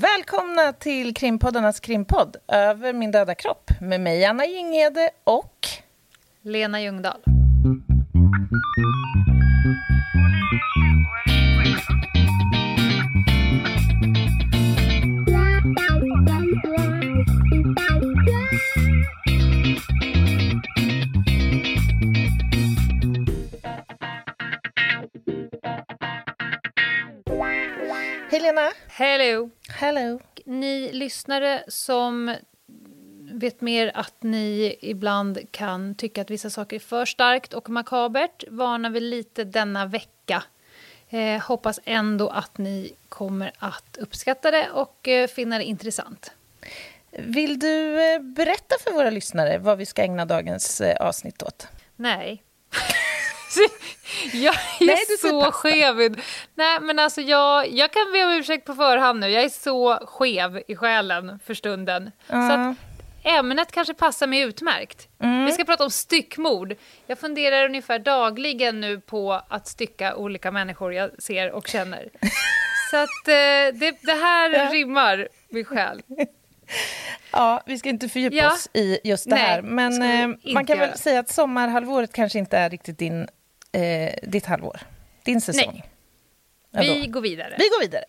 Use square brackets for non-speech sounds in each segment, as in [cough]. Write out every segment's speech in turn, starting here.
Välkomna till krimpoddarnas krimpodd Över min döda kropp med mig Anna Jinghede och Lena Ljungdahl. Hej Lena! Hello! Hello! Ni lyssnare som vet mer att ni ibland kan tycka att vissa saker är för starkt och makabert varnar vi lite denna vecka. Eh, hoppas ändå att ni kommer att uppskatta det och eh, finna det intressant. Vill du eh, berätta för våra lyssnare vad vi ska ägna dagens eh, avsnitt åt? Nej. [laughs] jag är Nej, så skev. Nej, men alltså jag, jag kan be om ursäkt på förhand nu. Jag är så skev i själen för stunden. Så Ja. att ämnet kanske passar mig utmärkt. Mm. Vi ska prata om styckmord. Jag funderar ungefär dagligen nu på att stycka olika människor jag ser och känner. [laughs] Så att eh, det, det här Ja. rimmar min själ. Ja, vi ska inte fördjupa Ja. oss i just det Nej, här. Men eh, man kan väl göra. säga att sommarhalvåret kanske inte är riktigt din, eh, ditt halvår. Din säsong. Ja, Vi går vidare. vi går vidare.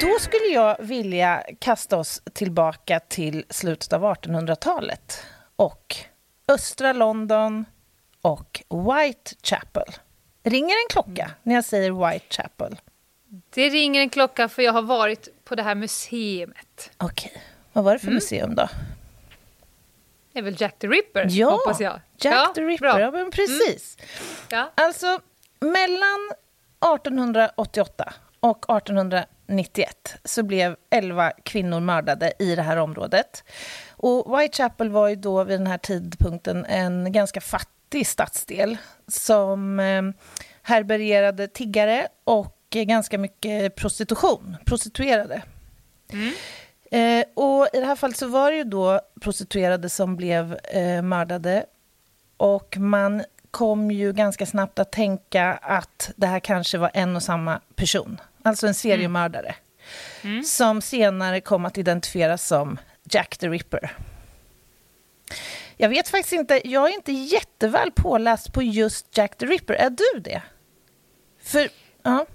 Då skulle jag vilja kasta oss tillbaka till slutet av 1800-talet och östra London och Whitechapel. Ringer en klocka när jag säger Whitechapel? Det ringer en klocka för jag har varit på det här museet. Okej, vad var det för Mm. museum då? Det är väl Jack the Ripper, Ja, hoppas jag. Jack ja, the Ripper. bra. Ja, men precis. Ja. Alltså, mellan 1888 och 1891 så blev 11 kvinnor mördade i det här området. Och Whitechapel var ju då vid den här tidpunkten en ganska fattig stadsdel som eh, härbärgerade tiggare och eh, ganska mycket prostitution, prostituerade. Eh, och I det här fallet så var det ju då prostituerade som blev eh, mördade. Och man kom ju ganska snabbt att tänka att det här kanske var en och samma person. Alltså en seriemördare. Som senare kom att identifieras som Jack the Ripper. Jag vet faktiskt inte, jag är inte jätteväl påläst på just Jack the Ripper. Är du det? För, ja.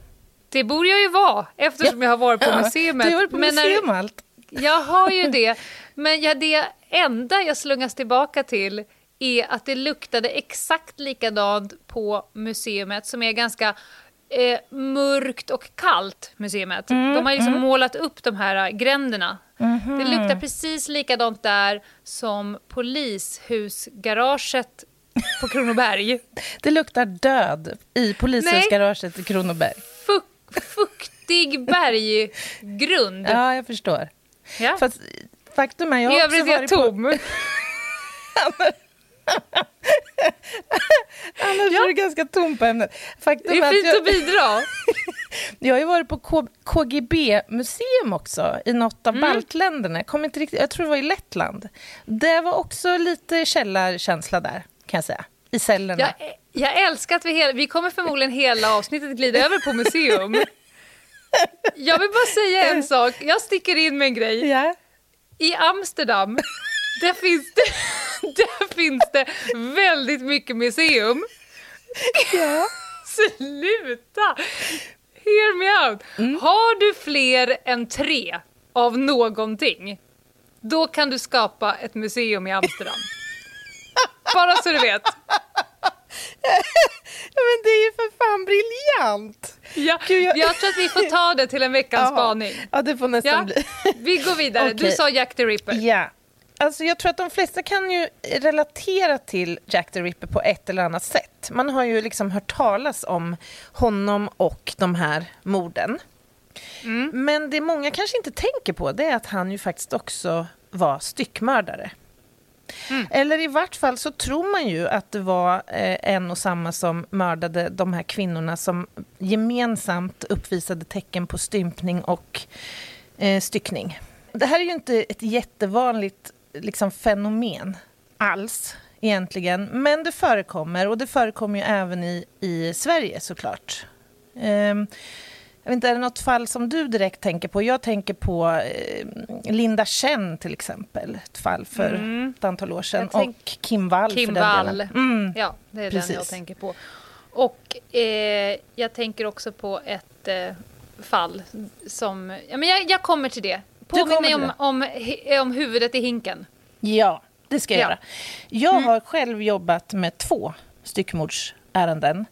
Det borde jag ju vara, eftersom jag har varit på museet. Du har varit på Men när- museum och allt. Jag har ju det, men jag, det enda jag slungas tillbaka till är att det luktade exakt likadant på museet som är ganska eh, mörkt och kallt, museet. Mm, de har liksom målat upp de här gränderna. Mhm. Det luktar precis likadant där som polishusgaraget på Kronoberg. [laughs] Det luktar död i polishusgaraget i Kronoberg. Fuk- fuktig berggrund. Ja, jag förstår. Ja. Fast faktum är, jag I övrigt är jag varit på... tom. [laughs] Annars Ja. är det ganska tomt på ämnet. Faktum Det är att fint jag, att bidra. [laughs] jag har ju varit på K- KGB-museum också, i något av Mm. baltländerna. Kommer inte riktigt, jag tror det var i Lettland. Det var också lite källarkänsla där, kan jag säga. I cellerna. Jag, jag älskar att vi, hela, vi kommer förmodligen hela avsnittet glida över på museum. [laughs] Jag vill bara säga en sak. Jag sticker in med en grej. Ja. I Amsterdam, där finns det, [laughs] där finns det väldigt mycket museum. ja. Sluta! Hear me out. Mm. Har du fler än tre av någonting, då kan du skapa ett museum i Amsterdam. Bara så du vet. [laughs] men det är ju för fan briljant! Ja, Gud, jag- jag... tror att vi får ta det till en veckans [laughs] spaning. Ja, det får nästan Ja, bli. [laughs] vi går vidare. Du Okej. sa Jack the Ripper. Ja. Alltså jag tror att de flesta kan ju relatera till Jack the Ripper på ett eller annat sätt. Man har ju liksom hört talas om honom och de här morden. Men det många kanske inte tänker på det är att han ju faktiskt också var styckmördare. Mm. Eller i vart fall så tror man ju att det var eh, en och samma som mördade de här kvinnorna som gemensamt uppvisade tecken på stympning och eh, styckning. Det här är ju inte ett jättevanligt liksom, fenomen alls egentligen, men det förekommer och det förekommer ju även i, i Sverige såklart. Eh, jag vet inte, är det något fall som du direkt tänker på? Jag tänker på eh, Linda Chen till exempel, ett fall för mm. ett antal år sedan. Tänk... Och Kim Wall Kim för den delen. Mm. Ja, det är Precis. den jag tänker på. Och eh, jag tänker också på ett eh, fall som... Ja, men jag, jag kommer till det. Påminn mig om, om, om huvudet i hinken. Ja, det ska jag ja. göra. Jag mm. har själv jobbat med två styckmordsärenden.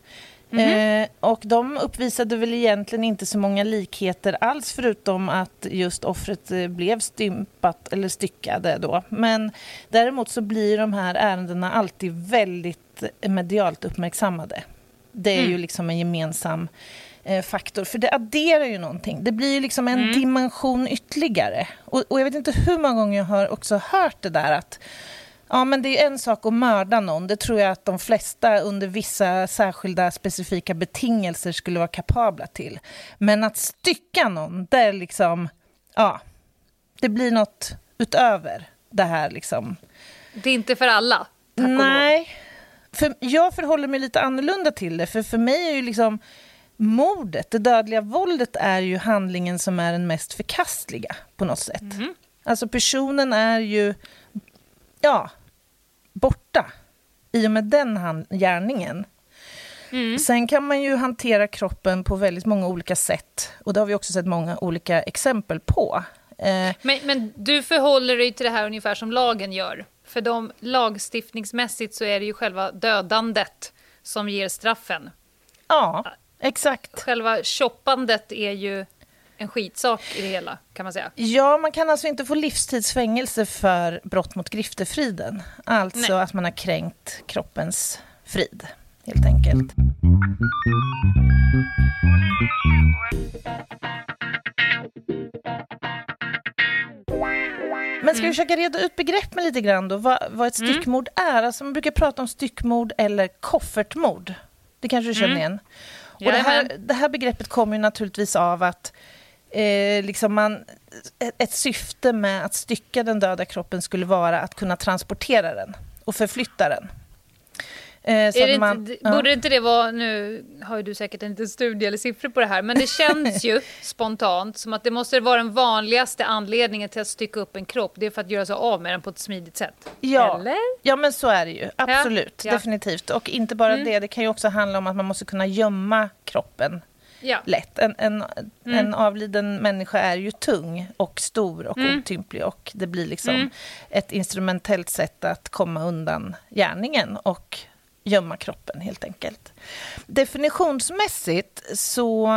Mm. Eh, och de uppvisade väl egentligen inte så många likheter alls förutom att just offret eh, blev stympat eller styckade då. Men däremot så blir de här ärendena alltid väldigt medialt uppmärksammade. Det är mm. ju liksom en gemensam eh, faktor, för det adderar ju någonting. Det blir ju liksom en mm. dimension ytterligare. Och, och jag vet inte hur många gånger jag har också hört det där att Ja, men det är en sak att mörda någon. Det tror jag att de flesta under vissa särskilda specifika betingelser skulle vara kapabla till. Men att stycka någon, det är liksom... Ja, det blir något utöver det här liksom. Det är inte för alla? Nej. För jag förhåller mig lite annorlunda till det. För för mig är ju liksom mordet, det dödliga våldet, är ju handlingen som är den mest förkastliga på något sätt. Mm. Alltså personen är ju ja, borta i och med den gärningen. Mm. Sen kan man ju hantera kroppen på väldigt många olika sätt. Och det har vi också sett många olika exempel på. Eh, men, men du förhåller dig till det här ungefär som lagen gör? För de, lagstiftningsmässigt så är det ju själva dödandet som ger straffen. Ja, exakt. Själva shoppandet är ju en skitsak i det hela, kan man säga. Ja, man kan alltså inte få livstidsfängelse för brott mot griftefriden. Alltså Nej. att man har kränkt kroppens frid, helt enkelt. Men ska vi mm. försöka reda ut begreppen lite grann då? Vad, vad ett mm. styckmord mm. är? Alltså man brukar prata om styckmord eller koffertmord. Det kanske du känner mm. igen? Och det här, det här begreppet kommer ju naturligtvis av att eh, liksom man, ett syfte med att stycka den döda kroppen skulle vara att kunna transportera den och förflytta den. Eh, man, inte, ja. Borde inte det vara, nu har ju du säkert en liten studie eller siffror på det här, men det känns ju [laughs] spontant som att det måste vara den vanligaste anledningen till att stycka upp en kropp, det är för att göra sig av med den på ett smidigt sätt. Ja, eller? ja men så är det ju, absolut, ja. definitivt. Och inte bara mm. det, det kan ju också handla om att man måste kunna gömma kroppen ja. lätt. En, en, mm. en avliden människa är ju tung och stor och mm. otymplig och det blir liksom mm. ett instrumentellt sätt att komma undan gärningen och gömma kroppen helt enkelt. Definitionsmässigt så,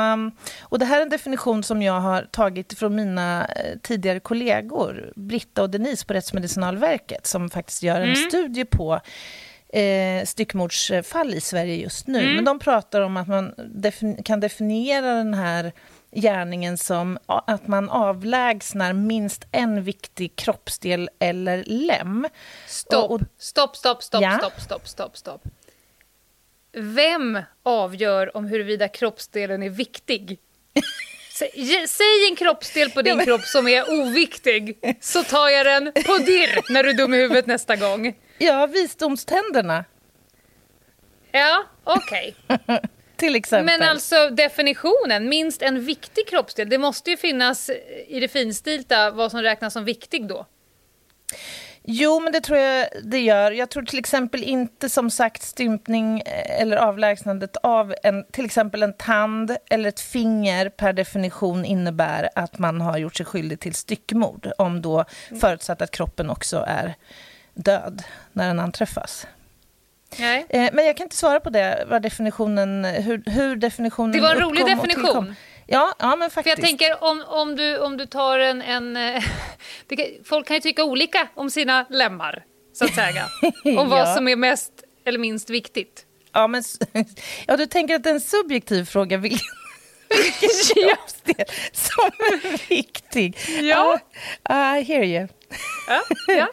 och det här är en definition som jag har tagit från mina eh, tidigare kollegor, Britta och Denise på Rättsmedicinalverket, som faktiskt gör en mm. studie på eh, styckmordsfall i Sverige just nu. Mm. Men de pratar om att man defin kan definiera den här gärningen som att man avlägsnar minst en viktig kroppsdel eller lem. Stopp, och, och, stopp, stopp, stopp, ja? stopp, stopp, stopp, stopp. Vem avgör om huruvida kroppsdelen är viktig? [laughs] Säg en kroppsdel på din kropp som är oviktig, så tar jag den på dirr när du är dum i huvudet nästa gång. Ja, visdomständerna. Ja, okej. Okay. [laughs] Till exempel. Men alltså definitionen, minst en viktig kroppsdel. Det måste ju finnas i det finstilta vad som räknas som viktig då. Jo, men det tror jag det gör. Jag tror till exempel inte som sagt stympning eh, eller avlägsnandet av en, till exempel en tand eller ett finger per definition innebär att man har gjort sig skyldig till styckmord om då mm. förutsatt att kroppen också är död när den anträffas. Nej. Eh, men jag kan inte svara på det, vad definitionen, hur, hur definitionen Det var en rolig definition. Ja, ja, men faktiskt. För jag tänker om, om, du, om du tar en... en eh, [laughs] kan, folk kan ju tycka olika om sina lemmar, så att säga. [laughs] om vad som är mest eller minst viktigt. Ja, men, [laughs] ja, du tänker att det är en subjektiv fråga vilken, vilken kroppsdel som är viktig. Ja. Uh, I hear you. Ja, ja.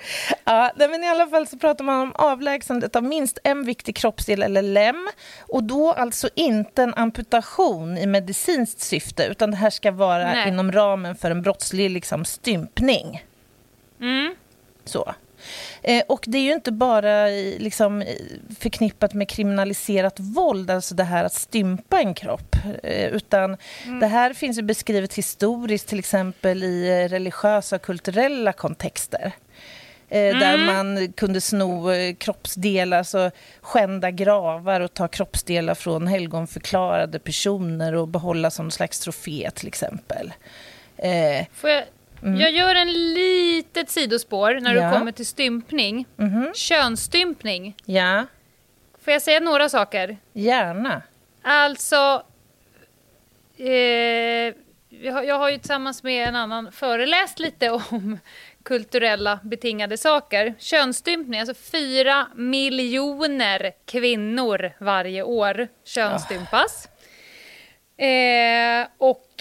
[laughs] ja, men I alla fall så pratar man om avlägsnandet av minst en viktig kroppsdel eller lem. Och då alltså inte en amputation i medicinskt syfte utan det här ska vara Nej. inom ramen för en brottslig liksom, stympning. Mm. Så. Eh, och det är ju inte bara liksom, förknippat med kriminaliserat våld, alltså det här att stympa en kropp. Eh, utan mm. det här finns ju beskrivet historiskt, till exempel i religiösa och kulturella kontexter. Mm. Där man kunde sno kroppsdelar, alltså skända gravar och ta kroppsdelar från helgonförklarade personer och behålla som slags trofé till exempel. Får jag Mm. Jag gör en litet sidospår när ja. du kommer till stympning. Mm. Könsstympning. Ja. Får jag säga några saker? Gärna. Alltså... Eh, jag, har, jag har ju tillsammans med en annan föreläst lite om [laughs] kulturella betingade saker. Könsstympning, alltså fyra miljoner kvinnor varje år könsstympas. Oh. Eh, och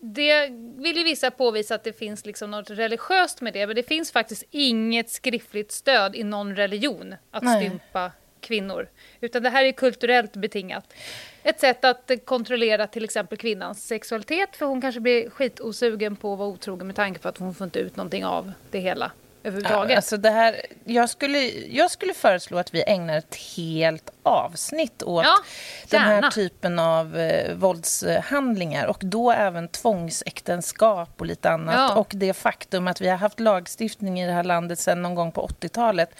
det vill ju vissa påvisa att det finns liksom något religiöst med det, men det finns faktiskt inget skriftligt stöd i någon religion att Nej. stympa kvinnor. Utan det här är kulturellt betingat. Ett sätt att kontrollera till exempel kvinnans sexualitet, för hon kanske blir skitosugen på att vara otrogen med tanke på att hon får inte ut någonting av det hela överhuvudtaget. Alltså det här, jag, skulle, jag skulle föreslå att vi ägnar ett helt avsnitt åt ja, den här typen av eh, våldshandlingar och då även tvångsäktenskap och lite annat. Ja. Och det faktum att vi har haft lagstiftning i det här landet sedan någon gång på 80-talet.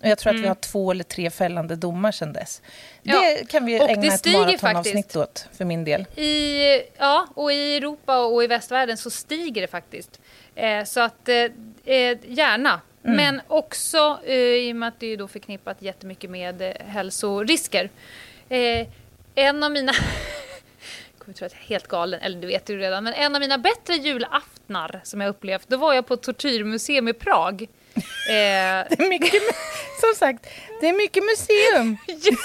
Och jag tror mm. att vi mm. har två eller tre fällande domar sedan dess. Ja. Det kan vi och ägna ett maratonavsnitt åt för min del. I, ja, och i Europa och i västvärlden så stiger det faktiskt. Eh, så att eh, eh, gärna. Mm. Men också eh, i och med att det är då förknippat jättemycket med eh, hälsorisker. En av mina... [laughs] jag kommer tro att jag är helt galen, eller du vet ju redan. Men en av mina bättre julaftnar som jag upplevt, då var jag på tortyrmuseum i Prag. [laughs] det är mycket, som sagt, det är mycket museum [laughs] ja,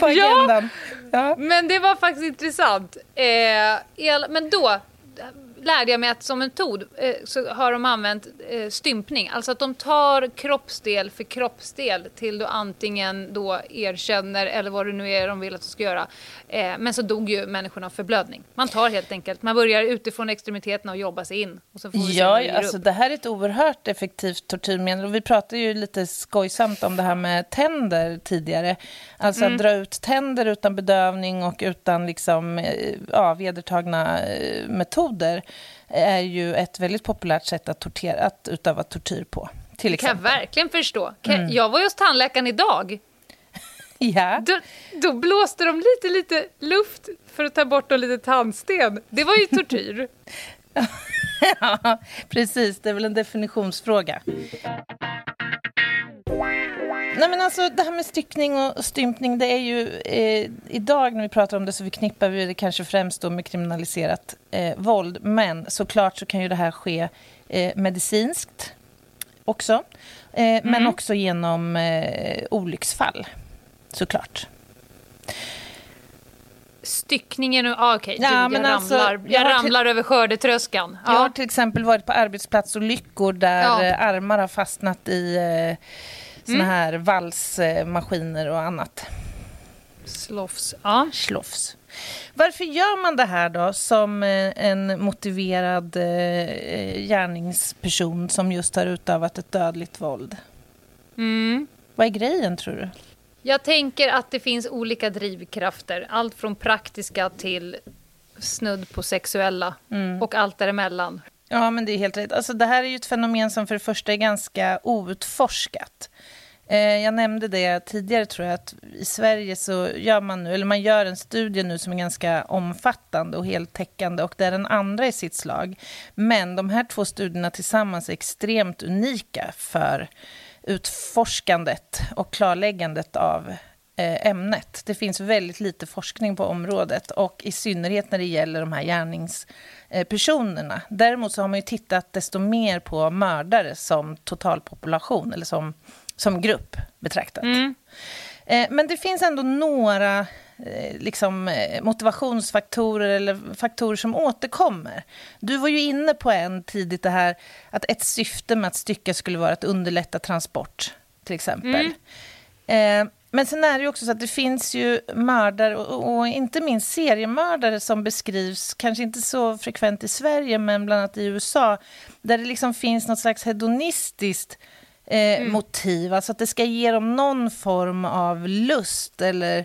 på agendan. Ja, ja, men det var faktiskt intressant. men då, lärde jag mig att som metod eh, så har de använt eh, stympning. Alltså att de tar kroppsdel för kroppsdel till du antingen då erkänner eller vad det nu är de vill att du ska göra. Eh, men så dog ju människorna av förblödning. Man tar helt enkelt, man börjar utifrån extremiteterna och jobbar sig in. Och så får ja, alltså det här är ett oerhört effektivt tortyrmedel. Och vi pratade ju lite skojsamt om det här med tänder tidigare. Alltså mm. att dra ut tänder utan bedövning och utan liksom, ja, vedertagna metoder är ju ett väldigt populärt sätt att, tortera, att utöva tortyr på. Till det kan jag verkligen förstå. Mm. Jag var ju hos tandläkaren idag. [laughs] Ja. Då, då, blåste de lite, lite luft för att ta bort en lite tandsten. Det var ju tortyr. [laughs] ja, precis. Det är väl en definitionsfråga. Nej, men alltså, det här med styckning och stympning, det är ju... Eh, idag när vi pratar om det så förknippar vi det kanske främst då med kriminaliserat eh, våld. Men såklart så kan ju det här ske eh, medicinskt också. Mm. Men också genom eh, olycksfall, såklart. Styckningen, ah, okej, okay. ja, jag, alltså, ramlar, jag, jag ramlar till, över skördetröskan. Ja. Jag har till exempel varit på arbetsplatsolyckor där ja. Eh, armar har fastnat i eh, såna mm. här valsmaskiner och annat. Slofs. Ja. Slofs. Varför gör man det här då som eh, en motiverad eh, gärningsperson som just har utövat ett dödligt våld? Mm. Vad är grejen tror du? Jag tänker att det finns olika drivkrafter. Allt från praktiska till snudd på sexuella mm. och allt däremellan. Ja, men det är helt rätt. Alltså, det här är ju ett fenomen som för det första är ganska outforskat. Eh, jag nämnde det tidigare, tror jag, att i Sverige så gör man nu, eller man gör en studie nu som är ganska omfattande och heltäckande och det är den andra i sitt slag. Men de här två studierna tillsammans är extremt unika för utforskandet och klarläggandet av eh, ämnet. Det finns väldigt lite forskning på området och i synnerhet när det gäller de här gärningspersonerna. Däremot så har man ju tittat desto mer på mördare som totalpopulation eller som som grupp betraktat. Mm. Eh, men det finns ändå några eh, liksom, eh, motivationsfaktorer eller faktorer som återkommer. Du var ju inne på en tidigt, det här att ett syfte med att stycka skulle vara att underlätta transport, till exempel. Mm. Men sen är det ju också så att det finns ju mördare, och, och, inte minst seriemördare som beskrivs, kanske inte så frekvent i Sverige, men bland annat i USA, där det liksom finns något slags hedonistiskt eh, mm. motiv. Alltså att det ska ge dem någon form av lust eller...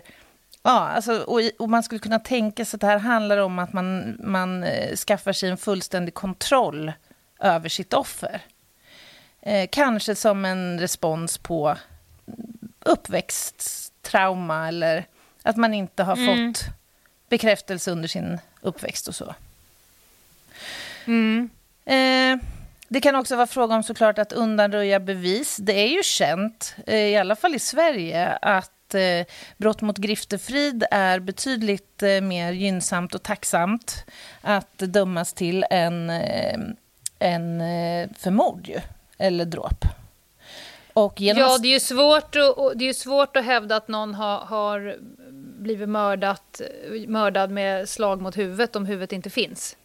Ja, alltså, och, och, man skulle kunna tänka sig att det här handlar om att man, man eh, skaffar sig en fullständig kontroll över sitt offer. Eh, kanske som en respons på uppväxttrauma eller att man inte har mm. fått bekräftelse under sin uppväxt och så. Mm. Eh, det kan också vara fråga om såklart att undanröja bevis. Det är ju känt, eh, i alla fall i Sverige, att eh, brott mot griftefrid är betydligt eh, mer gynnsamt och tacksamt att dömas till än, än för mord eller dråp. Genom... Ja, det är ju svårt, att, det är svårt att hävda att någon har, har blivit mördat, mördad med slag mot huvudet om huvudet inte finns.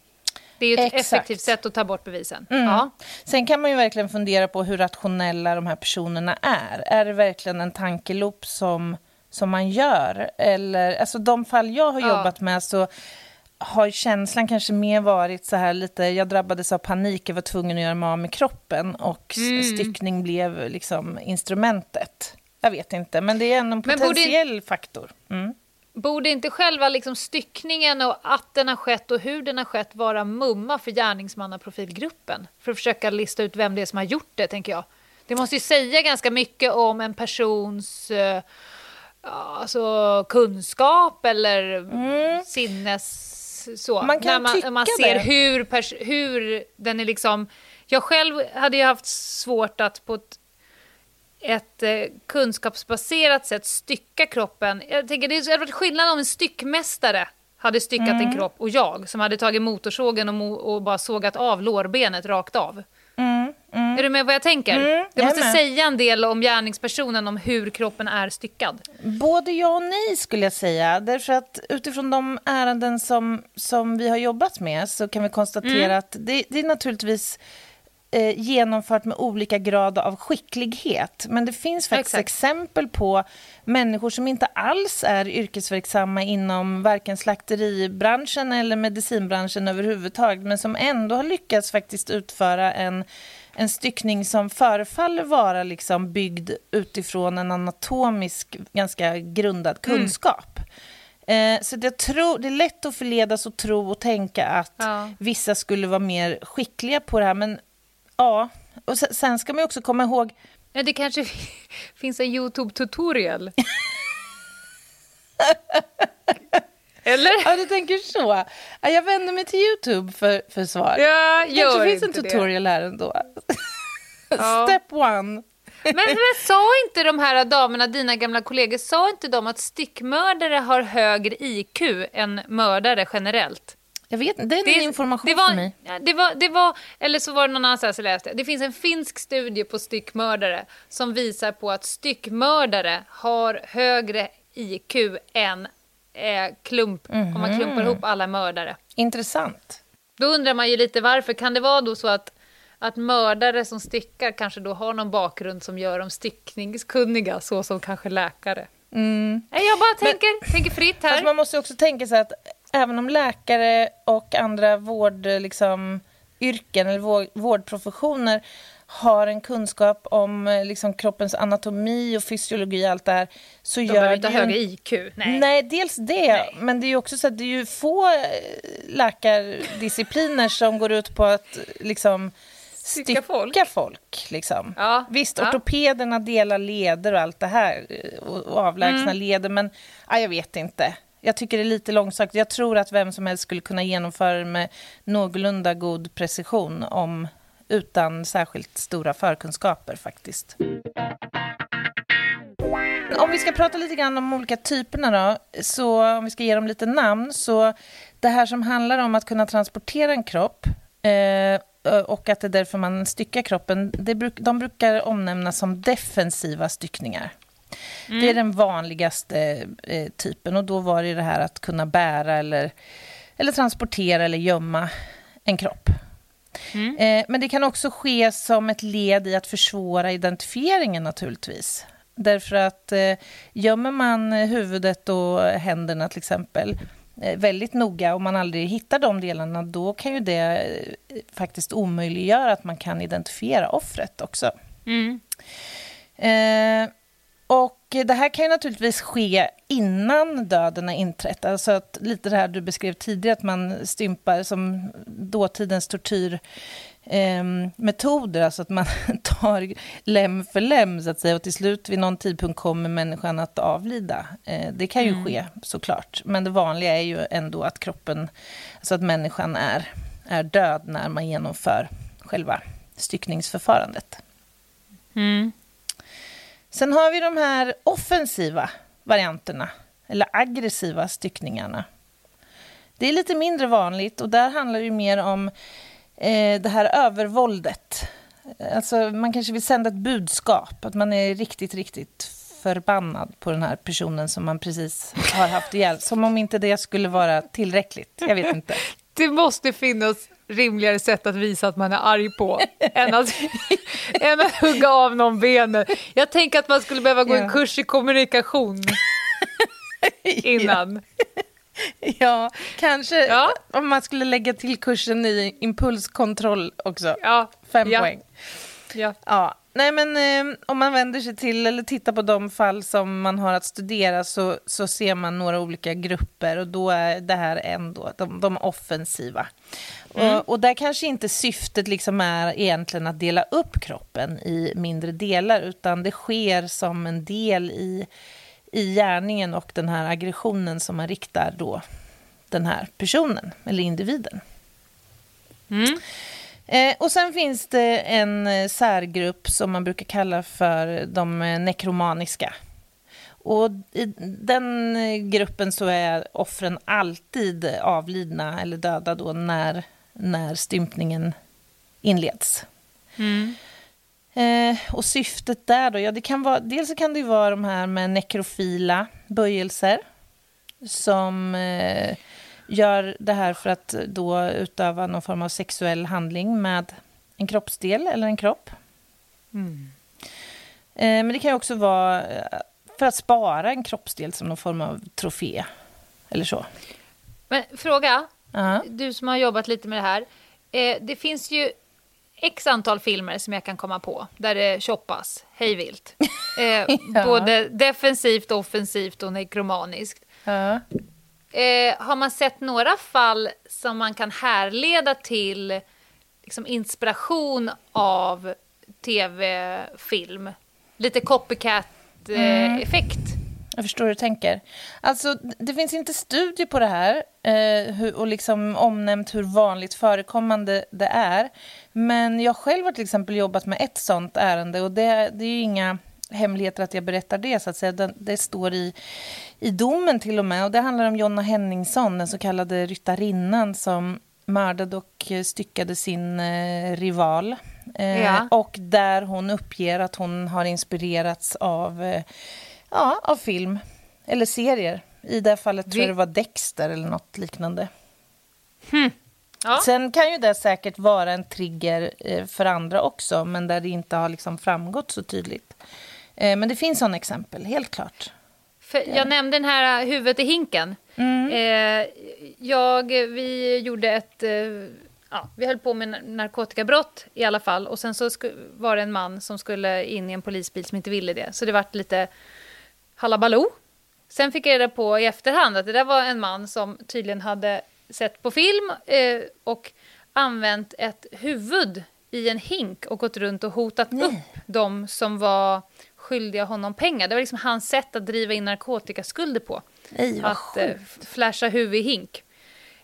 Det är ett Exakt. effektivt sätt att ta bort bevisen. Mm. Ja. Sen kan man ju verkligen fundera på hur rationella de här personerna är. Är det verkligen en tankeloop som, som man gör? Eller, alltså de fall jag har ja. jobbat med så har känslan kanske mer varit så här lite, jag drabbades av panik, jag var tvungen att göra mig av med kroppen och mm. styckning blev liksom instrumentet. Jag vet inte, men det är en potentiell borde... faktor. Mm. Borde inte själva liksom styckningen och att den har skett och hur den har skett vara mumma för gärningsmannaprofilgruppen? För att försöka lista ut vem det är som har gjort det, tänker jag. Det måste ju säga ganska mycket om en persons uh, alltså, kunskap eller mm. sinnes... Så. Man kan När man, man ser hur, hur den är liksom... Jag själv hade ju haft svårt att på ett ett eh, kunskapsbaserat sätt stycka kroppen. Jag tänker det hade varit skillnad om en styckmästare hade styckat mm. en kropp och jag som hade tagit motorsågen och, och bara sågat av lårbenet rakt av. Mm. Mm. Är du med vad jag tänker? Mm, det måste säga en del om gärningspersonen, om hur kroppen är styckad. Både ja och nej skulle jag säga. Därför att utifrån de ärenden som, som vi har jobbat med så kan vi konstatera mm. att det, det är naturligtvis eh, genomfört med olika grad av skicklighet. Men det finns faktiskt Exakt. exempel på människor som inte alls är yrkesverksamma inom varken slakteribranschen eller medicinbranschen överhuvudtaget men som ändå har lyckats faktiskt utföra en en styckning som förefaller vara liksom byggd utifrån en anatomisk, ganska grundad mm. kunskap. Mm. Eh, så jag tror, det är lätt att förledas och tro och tänka att ja. vissa skulle vara mer skickliga på det här, men Ja, och sen ska man också komma ihåg... Ja, det kanske [laughs] finns en YouTube-tutorial. [laughs] Eller? Ja, du tänker så. jag vänder mig till YouTube för, för svar. Ja, det kanske finns en tutorial det. här ändå. Ja. [laughs] Step one. Men, men sa inte de här damerna, dina gamla kollegor, sa inte de att stickmördare har högre IQ än mördare generellt? Jag vet Det är det, information det var, för mig. Det var, det var, eller så var det någon annanstans jag läste. Det finns en finsk studie på styckmördare som visar på att styckmördare har högre IQ än eh, klump, mm -hmm. om man klumpar ihop alla mördare. Intressant. Då undrar man ju lite varför. Kan det vara då så att, att mördare som styckar kanske då har någon bakgrund som gör dem styckningskunniga, så som kanske läkare? Mm. Jag bara tänker, Men, tänker fritt här. man måste också tänka sig att även om läkare och andra vård, liksom, yrken eller vårdprofessioner har en kunskap om liksom, kroppens anatomi och fysiologi och allt det här. Så De gör behöver inte ha högre IQ. Nej. Nej, dels det. Nej. Men det är ju också så att det är ju få eh, läkardiscipliner som går ut på att liksom, stycka folk. folk liksom. ja, Visst, ja. ortopederna delar leder och allt det här eh, och, och avlägsna mm. leder, men ja, jag vet inte. Jag tycker det är lite långsökt. Jag tror att vem som helst skulle kunna genomföra det med någorlunda god precision om, utan särskilt stora förkunskaper faktiskt. Om vi ska prata lite grann om de olika typerna då, så om vi ska ge dem lite namn, så det här som handlar om att kunna transportera en kropp eh, och att det är därför man styckar kroppen, det bruk, de brukar omnämnas som defensiva styckningar. Mm. Det är den vanligaste eh, typen och då var det det här att kunna bära eller, eller transportera eller gömma en kropp. Mm. Eh, men det kan också ske som ett led i att försvåra identifieringen naturligtvis. Därför att eh, gömmer man huvudet och händerna till exempel eh, väldigt noga och man aldrig hittar de delarna, då kan ju det eh, faktiskt omöjliggöra att man kan identifiera offret också. Mm. Och det här kan ju naturligtvis ske innan döden har inträtt. Alltså att lite det här du beskrev tidigare, att man stympar som dåtidens tortyr eh, metoder, alltså att man [laughs] tar lem för lem så att säga och till slut vid någon tidpunkt kommer människan att avlida. Eh, det kan ju mm. ske såklart, men det vanliga är ju ändå att kroppen, alltså att människan är, är död när man genomför själva styckningsförfarandet. Mm. Sen har vi de här offensiva varianterna, eller aggressiva styckningarna. Det är lite mindre vanligt och där handlar det mer om eh, det här övervåldet. Alltså, man kanske vill sända ett budskap, att man är riktigt, riktigt förbannad på den här personen som man precis har haft ihjäl. Som om inte det skulle vara tillräckligt. Jag vet inte. [laughs] Det måste finnas rimligare sätt att visa att man är arg på än, att, [laughs] än att hugga av någon benen. Jag tänker att man skulle behöva gå ja. en kurs i kommunikation [laughs] innan. Ja, kanske ja. om man skulle lägga till kursen i impulskontroll också. Ja. Fem ja. poäng. Ja. ja. Nej, men eh, om man vänder sig till eller tittar på de fall som man har att studera så, så ser man några olika grupper och då är det här ändå de, de offensiva. Mm. Och, och, där kanske inte syftet liksom är egentligen att dela upp kroppen i mindre delar utan det sker som en del i i gärningen och den här aggressionen som man riktar då den här personen eller individen. Mm. Eh, och sen finns det en eh, särgrupp som man brukar kalla för de eh, nekromaniska. Och i den eh, gruppen så är offren alltid avlidna eller döda då när, när stympningen inleds. Mm. Eh, och syftet där då, ja det kan vara, dels kan det ju vara de här med nekrofila böjelser som eh, gör det här för att då utöva någon form av sexuell handling med en kroppsdel eller en kropp. Mm. Eh, men det kan ju också vara eh, för att spara en kroppsdel som någon form av trofé eller så. Men fråga, -huh. du som har jobbat lite med det här. Eh, det finns ju x antal filmer som jag kan komma på där det shoppas hejvilt. [laughs] Eh, ja. Både defensivt, offensivt och nekromaniskt. Ja. Eh, har man sett några fall som man kan härleda till liksom, inspiration av tv-film? Lite copycat-effekt? Eh, mm. Jag förstår hur du tänker. Alltså, det finns inte studier på det här eh, hur, och liksom omnämnt hur vanligt förekommande det är. Men jag själv har till exempel jobbat med ett sånt ärende och det, det är ju inga hemligheter att jag berättar det. så att säga. Det, det, står i, i domen till och med. Och Det handlar om Jonna Henningsson, den så kallade ryttarinnan som mördade och styckade sin eh, rival. Eh, ja. Och där hon uppger att hon har inspirerats av eh, Ja, av film. Eller serier. I det fallet tror jag det var Dexter eller något liknande. Hmm. Ja. Sen kan ju det säkert vara en trigger eh, för andra också, men där det inte har liksom framgått så tydligt. Eh, men det finns sådana exempel, helt klart. För jag nämnde den här eh, huvudet i hinken. Mm. jag, vi gjorde ett... ja, vi höll på med narkotikabrott i alla fall. Och sen så var det en man som skulle in i en polisbil som inte ville det. Så det vart lite halabaloo. Sen fick jag reda på i efterhand att det där var en man som tydligen hade sett på film eh, och använt ett huvud i en hink och gått runt och hotat Nej. upp de som var skyldiga honom pengar. Det var liksom hans sätt att driva in narkotikaskulder på. Nej, att eh, flasha huvud i hink.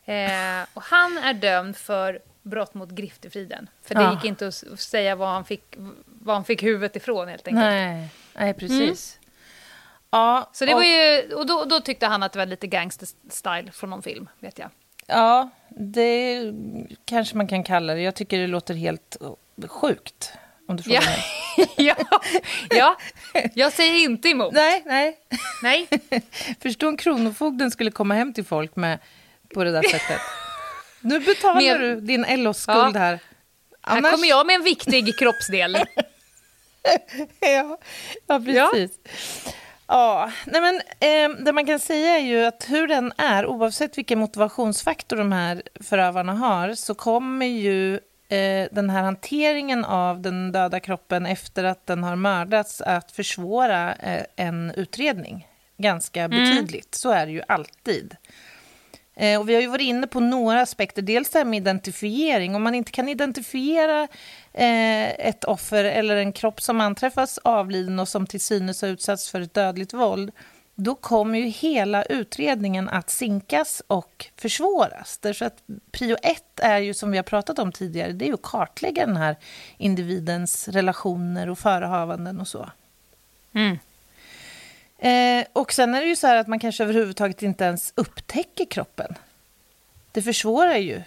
Eh, och han är dömd för brott mot griftefriden. För det ja. gick inte att säga var han fick, var han fick huvudet ifrån helt enkelt. Nej, Nej precis. Mm. Ja, så det och, var ju, och då, då tyckte han att det var lite gangster-style från någon film, vet jag. Ja, det kanske man kan kalla det. Jag tycker det låter helt sjukt. Om du frågar ja. mig. [laughs] ja, ja, jag säger inte emot. Nej, nej. nej. [laughs] Förstå om Kronofogden skulle komma hem till folk med, på det där sättet. Nu betalar med, du din LO-skuld ja. här. Annars... Här kommer jag med en viktig kroppsdel. [laughs] ja, ja, precis. Ja. Ja, nej men, eh, det man kan säga är ju att hur den är, oavsett vilken motivationsfaktor de här förövarna har, så kommer ju eh, den här hanteringen av den döda kroppen efter att den har mördats att försvåra eh, en utredning ganska Mm. betydligt. Så är det ju alltid. Eh, och vi har ju varit inne på några aspekter. Dels det här med identifiering. Om man inte kan identifiera eh, ett offer eller en kropp som anträffas avliden och som till synes har utsatts för ett dödligt våld då kommer ju hela utredningen att sinkas och försvåras. Därför att prio ett är ju, som vi har pratat om tidigare, det är ju att kartlägga den här individens relationer och förehavanden och så. Mm. Eh, och sen är det ju så här att man kanske överhuvudtaget inte ens upptäcker kroppen. Det försvårar ju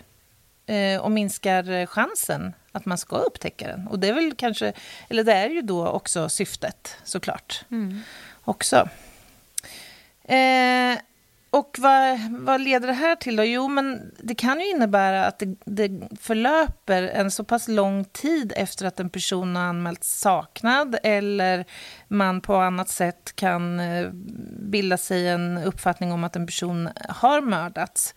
eh, och minskar chansen att man ska upptäcka den. Och det är väl kanske, eller det är ju då också syftet såklart. Också. Eh, och vad, vad leder det här till då? Jo, men det kan ju innebära att det, det förlöper en så pass lång tid efter att en person har anmälts saknad eller man på annat sätt kan eh, bilda sig en uppfattning om att en person har mördats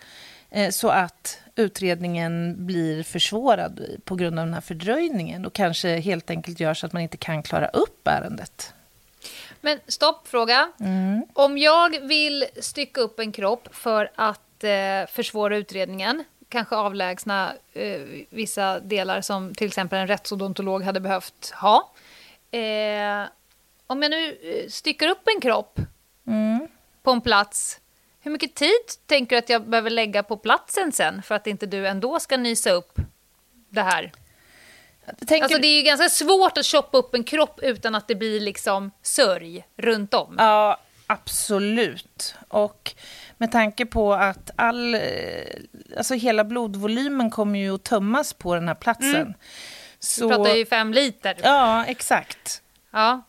eh, så att utredningen blir försvårad på grund av den här fördröjningen och kanske helt enkelt gör så att man inte kan klara upp ärendet. Men stopp, fråga. Om jag vill stycka upp en kropp för att eh, försvåra utredningen, kanske avlägsna eh, vissa delar som till exempel en rättsodontolog hade behövt ha. Eh, om jag nu eh, styckar upp en kropp på en plats, hur mycket tid tänker du att jag behöver lägga på platsen sen för att inte du ändå ska nysa upp det här? Tänker, Alltså det är ju ganska svårt att choppa upp en kropp utan att det blir liksom sörj runt om. Ja, absolut. Och med tanke på att all, eh, alltså hela blodvolymen kommer ju att tömmas på den här platsen. Så, Vi pratar ju fem liter. Ja, exakt. Ja.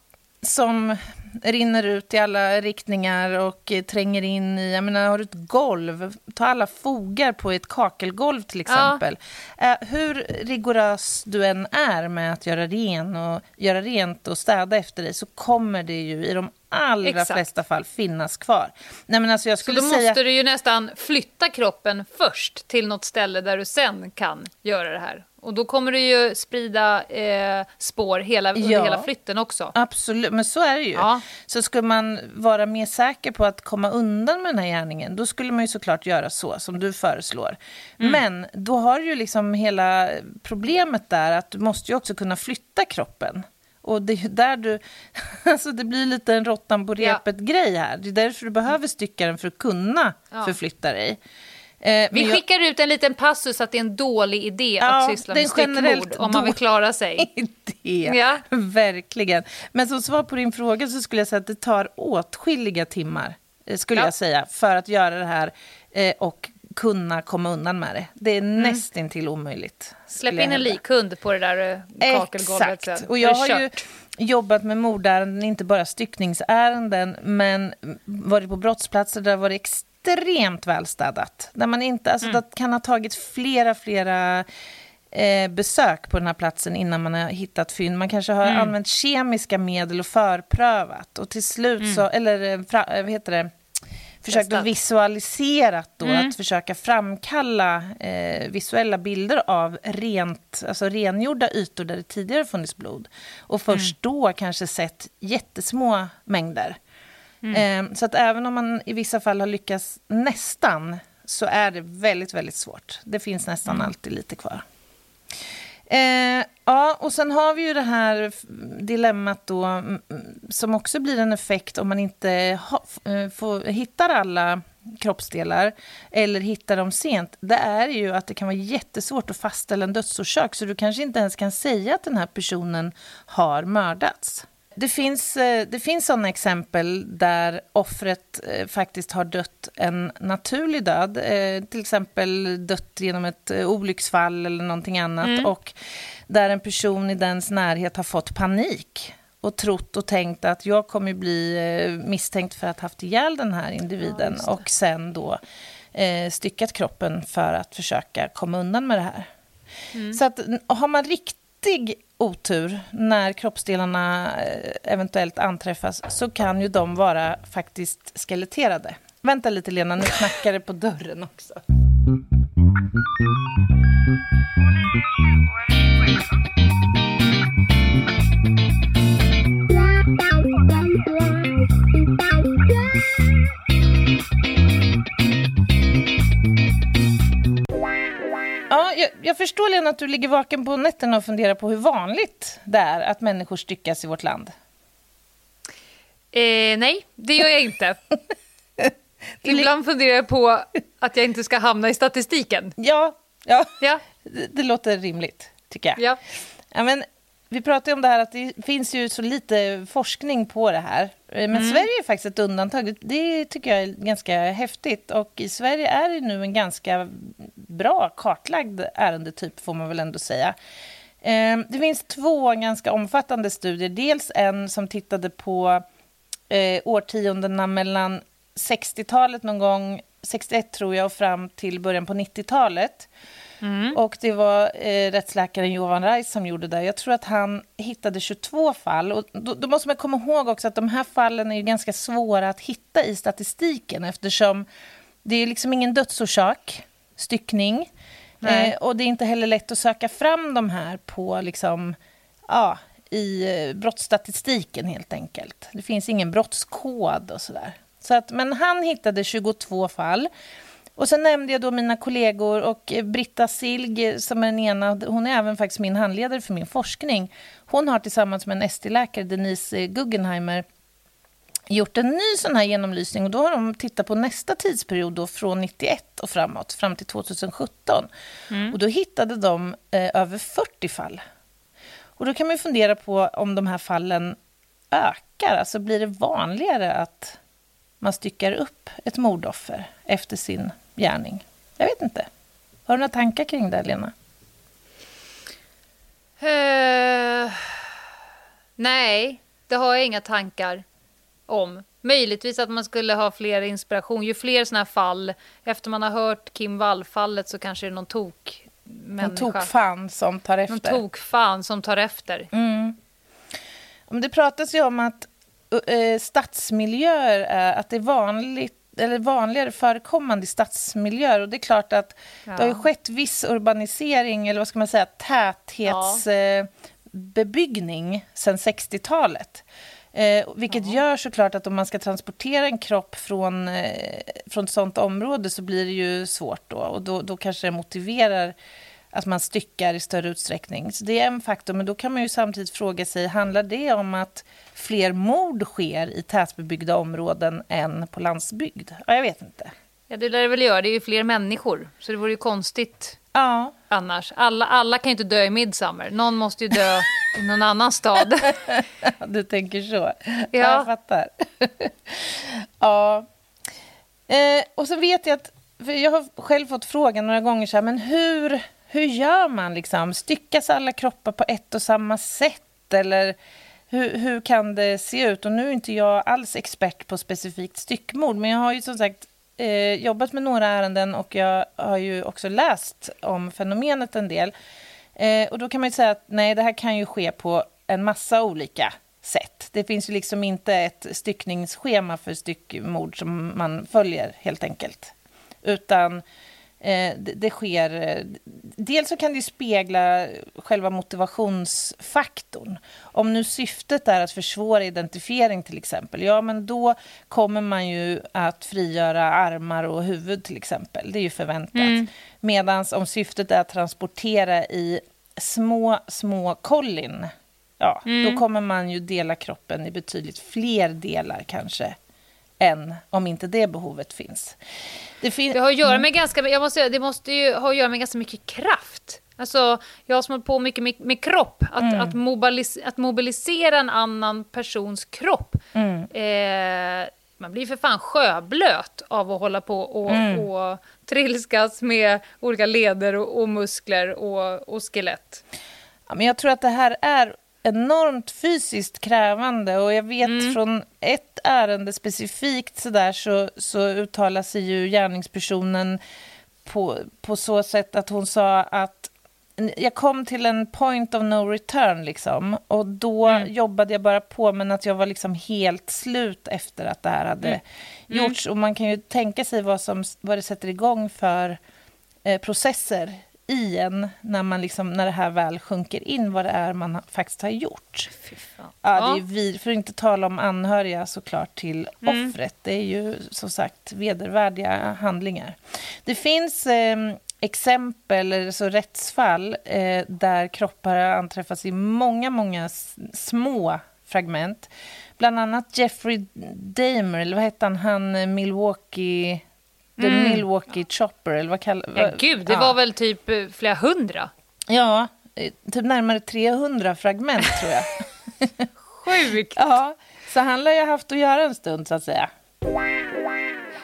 Som rinner ut i alla riktningar och tränger in i... Jag menar, har du ett golv, ta alla fogar på ett kakelgolv till exempel. Eh, hur rigorös du än är med att göra, ren och, göra rent och städa efter dig så kommer det ju i de allra Exakt. flesta fall finnas kvar. Nej, men alltså jag Så skulle då säga... måste du ju nästan flytta kroppen först till något ställe där du sen kan göra det här. Och då kommer du ju sprida eh, spår hela, under Ja. hela flytten också. Absolut, men så är det ju. Ja. Så ska man vara mer säker på att komma undan med den här gärningen, då skulle man ju såklart göra så som du föreslår. Mm. Men då har du ju liksom hela problemet där att du måste ju också kunna flytta kroppen. Och det är där du... [laughs] Alltså det blir lite en råttan på Ja. repet-grej här. Det är därför du behöver stycka den för att kunna Ja. förflytta dig. Eh, Vi jag- skickar ut en liten passus att det är en dålig idé Ja, att syssla det med styckmord om man vill klara sig. [laughs] idé. Ja. Verkligen. Men som svar på din fråga så skulle jag säga att det tar åtskilliga timmar, eh, skulle Ja. jag säga, för att göra det här eh, och kunna komma undan med det. Det är nästintill omöjligt. Släpp jag in en likhund på det där eh, kakelgolvet Exakt. sen. Och jag det har ju jobbat med mordärenden, inte bara styckningsärenden, men varit på brottsplatser där det var extremt välstädat. Där man inte, alltså Mm. det kan ha tagit flera, flera eh, besök på den här platsen innan man har hittat fynd. Man kanske har Mm. använt kemiska medel och förprövat. Och till slut Mm. så, eller eh, fra, eh, vad heter det? Försökt att visualisera då, Mm. att försöka framkalla eh, visuella bilder av rent, alltså rengjorda ytor där det tidigare funnits blod. Och först Mm. då kanske sett jättesmå mängder. Mm. Eh, så att även om man i vissa fall har lyckats nästan, så är det väldigt, väldigt svårt. Det finns nästan Mm. alltid lite kvar. Eh, ja, och sen har vi ju det här dilemmat då, som också blir en effekt om man inte ha, eh, får, hittar alla kroppsdelar eller hittar dem sent. Det är ju att det kan vara jättesvårt att fastställa en dödsorsak, så du kanske inte ens kan säga att den här personen har mördats. Det finns, eh, det finns sådana exempel där offret eh, faktiskt har dött en naturlig död. Eh, till exempel dött genom ett olycksfall eller någonting annat. Och där en person i dens närhet har fått panik och trott och tänkt att jag kommer bli misstänkt för att ha haft ihjäl den här individen. det. och sen då eh, styckat kroppen för att försöka komma undan med det här. Så att har man riktig otur när kroppsdelarna eh, eventuellt anträffas så kan ju de vara faktiskt skeletterade. Vänta lite Lena, nu knackar det på dörren också. Jag, förstår, Lena, att du ligger vaken på nätterna och funderar på hur vanligt det är att människor styckas i vårt land. Eh, nej, det gör jag inte. [laughs] Ibland funderar jag på att jag inte ska hamna i statistiken. Ja, ja. Ja, Det, det låter rimligt, tycker jag. ja. Ja, men, vi pratade om det här att det finns ju så lite forskning på det här. Eh, Men Sverige är faktiskt ett undantag. Det- tycker jag är ganska häftigt. Och i Sverige är det nu en ganska bra kartlagd ärendetyp, får man väl ändå säga. Eh, Det finns två ganska omfattande studier. Dels en som tittade på eh, årtiondena mellan 60-talet någon gång, 61 tror jag, och fram till början på 90-talet. Och det var eh, rättsläkaren Johan Reis som gjorde det. Jag tror att han hittade 22 fall. Och då, då måste man komma ihåg också att de här fallen är ganska svåra att hitta i statistiken eftersom det är liksom ingen dödsorsak, styckning. Eh, och det är inte heller lätt att söka fram de här på liksom, ja, i eh, brottsstatistiken helt enkelt. Det finns ingen brottskod och sådär. Så att, men han hittade 22 fall. Och sen nämnde jag då mina kollegor och eh, Britta Silg eh, som är den ena, hon är även faktiskt min handledare för min forskning. Hon har tillsammans med en ST-läkare, Denise eh, Guggenheimer, gjort en ny sån här genomlysning och då har de tittat på nästa tidsperiod då från 91 och framåt, fram till 2017. Och då hittade de eh, över 40 fall. Och då kan man ju fundera på om de här fallen ökar, alltså blir det vanligare att man styckar upp ett mordoffer efter sin gärning? Jag vet inte. Har du några tankar kring det, Lena? Eh, nej, det har jag inga tankar om. Möjligtvis att man skulle ha fler inspiration. Ju fler såna här fall, efter man har hört Kim Wall-fallet så kanske det är någon tok människa. tokfan som tar Någon efter. tokfan som tar efter. Mm. Om Det pratas ju om att eh, stadsmiljöer är, att det är vanligt eller vanligare förekommande i stadsmiljöer. Och det är klart att det har ju Ja. skett viss urbanisering, eller vad ska man säga, täthetsbebyggning eh, sedan 60-talet. Eh, vilket gör såklart att om man ska transportera en kropp från, eh, från ett sånt område så blir det ju svårt då. Och då, då kanske det motiverar att man styckar i större utsträckning. Så det är en faktor, men då kan man ju samtidigt fråga sig, handlar det om att fler mord sker i tätbebyggda områden än på landsbygd? Ja, jag vet inte. Ja, det lär det väl göra. Det är ju fler människor. Så det vore ju konstigt Ja, annars. Alla, alla kan ju inte dö i Midsommar. Någon måste ju dö i någon annan stad. [laughs] du tänker så. Ja. Ja. Jag fattar. [laughs] ja. Eh, och så vet jag att, jag har själv fått frågan några gånger så här, men hur, hur gör man liksom? Styckas alla kroppar på ett och samma sätt? Eller hur, hur kan det se ut? Och nu är inte jag alls expert på specifikt styckmord, men jag har ju som sagt eh, jobbat med några ärenden och jag har ju också läst om fenomenet en del. Eh, och då kan man ju säga att nej, det här kan ju ske på en massa olika sätt. Det finns ju liksom inte ett styckningsschema för styckmord som man följer helt enkelt. Utan det, det sker... eh, Dels så kan det spegla själva motivationsfaktorn. Om nu syftet är att försvåra identifiering till exempel, ja men då kommer man ju att frigöra armar och huvud till exempel. Det är ju förväntat. Mm. Medan om syftet är att transportera i små, små kollin, ja, Mm. då kommer man ju dela kroppen i betydligt fler delar kanske, än om inte det behovet finns. Det, fin- Det har att göra med ganska, jag måste säga, det måste ju ha att göra med ganska mycket kraft. Alltså, jag har som hållit på mycket med, med kropp. Att, att, mobilis, att mobilisera en annan persons kropp. Eh, man blir för fan sjöblöt av att hålla på och, och trilskas med olika leder och, och muskler och, och skelett. Ja, men jag tror att det här är enormt fysiskt krävande. Och jag vet från ett ärende specifikt så, där, så, så uttalar sig ju gärningspersonen på, på så sätt att hon sa att jag kom till en point of no return liksom. Och då jobbade jag bara på men att jag var liksom helt slut efter att det här hade gjorts. Och man kan ju tänka sig vad, som, vad det sätter igång för eh, processer i en när, man liksom, när det här väl sjunker in vad det är man faktiskt har gjort. Ja, det är vid, för att inte tala om anhöriga såklart till offret. Det är ju som sagt vedervärdiga handlingar. Det finns eh, exempel, eller så rättsfall, eh, där kroppar har anträffats i många, många små fragment. Bland annat Jeffrey Dahmer, eller vad hette han, han eh, Milwaukee... The mm. Milwaukee Chopper, eller vad kallar... Ja, gud, det ja. var väl typ eh, flera hundra? Ja, eh, typ närmare 300 fragment, tror jag. [laughs] Sjukt! ja, så han lär ju ha haft att göra en stund, så att säga.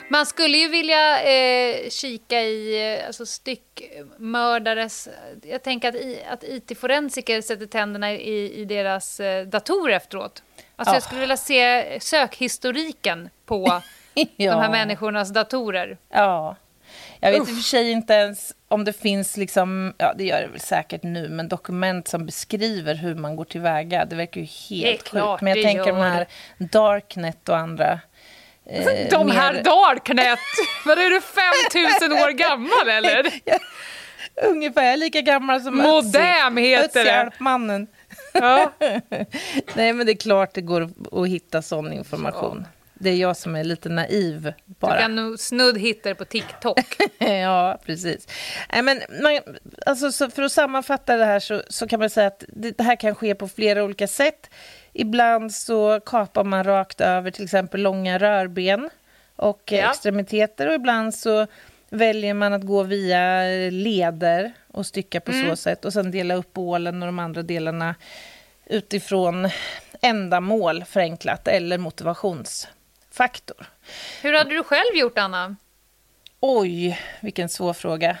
Man skulle ju vilja eh, kika i eh, alltså styckmördares... Jag tänker att, i, att IT-forensiker sätter tänderna i, i deras eh, datorer efteråt. Alltså ja. Jag skulle vilja se sökhistoriken på [laughs] [laughs] ja. de här människornas datorer. Ja. Jag vet Uff. i och för sig inte ens om det finns, liksom, ja det gör det väl säkert nu, men dokument som beskriver hur man går tillväga. Det verkar ju helt sjukt. Men jag tänker de här Darknet och andra Eh, [laughs] De här mer... Darknet! Vad är du 5000 år gammal [laughs] eller? ungefär lika gammal som Modem heter det. mannen. Ja. Nej men det är klart det går att hitta sån information. Ja. Det är jag som är lite naiv bara. Du kan nog snudd hitta det på TikTok. [laughs] ja, precis. Nej, men man, alltså, för att sammanfatta det här så, så kan man säga att det, det här kan ske på flera olika sätt. Ibland så kapar man rakt över till exempel långa rörben och ja. extremiteter och ibland så väljer man att gå via leder och stycka på mm. så sätt och sen dela upp ålen och de andra delarna utifrån ändamål förenklat eller motivationsfaktor. Hur hade du själv gjort, Anna? Oj, vilken svår fråga.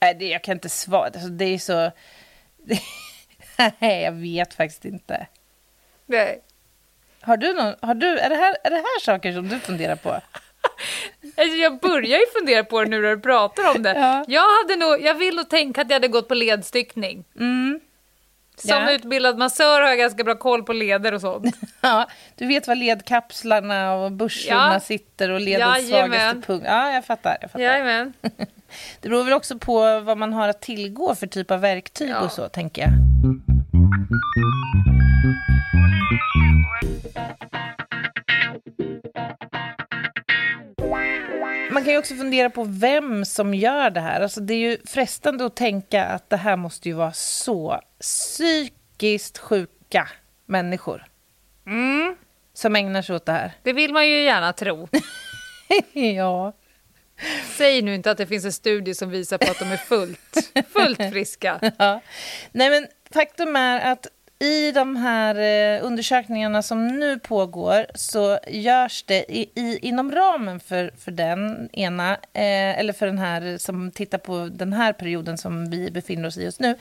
Nej, det, jag kan inte svara. Alltså, det är så... [laughs] Nej, jag vet faktiskt inte. Nej. Har du någon, har du, är, det här, är det här saker som du funderar på? [laughs] Alltså jag börjar ju fundera på det nu när du pratar om det. Ja. Jag, hade nog, jag vill nog tänka att jag hade gått på ledstyckning. Mm. Som ja. utbildad massör har jag ganska bra koll på leder och sånt. [laughs] Ja, du vet var ledkapslarna och börserna ja. sitter och ledens svagaste punkt. Ja, jag fattar. Jag fattar. Jajamän. [laughs] Det beror väl också på vad man har att tillgå för typ av verktyg ja. och så, tänker jag. Man kan ju också fundera på vem som gör det här. Alltså det är ju frestande att tänka att det här måste ju vara så psykiskt sjuka människor. Mm. Som ägnar sig åt det här. Det vill man ju gärna tro. [laughs] ja. Säg nu inte att det finns en studie som visar på att de är fullt, fullt friska. [laughs] Ja. Nej, men faktum är att i de här eh, undersökningarna som nu pågår så görs det i, i, inom ramen för, för den ena, eh, eller för den här som tittar på den här perioden som vi befinner oss i just nu.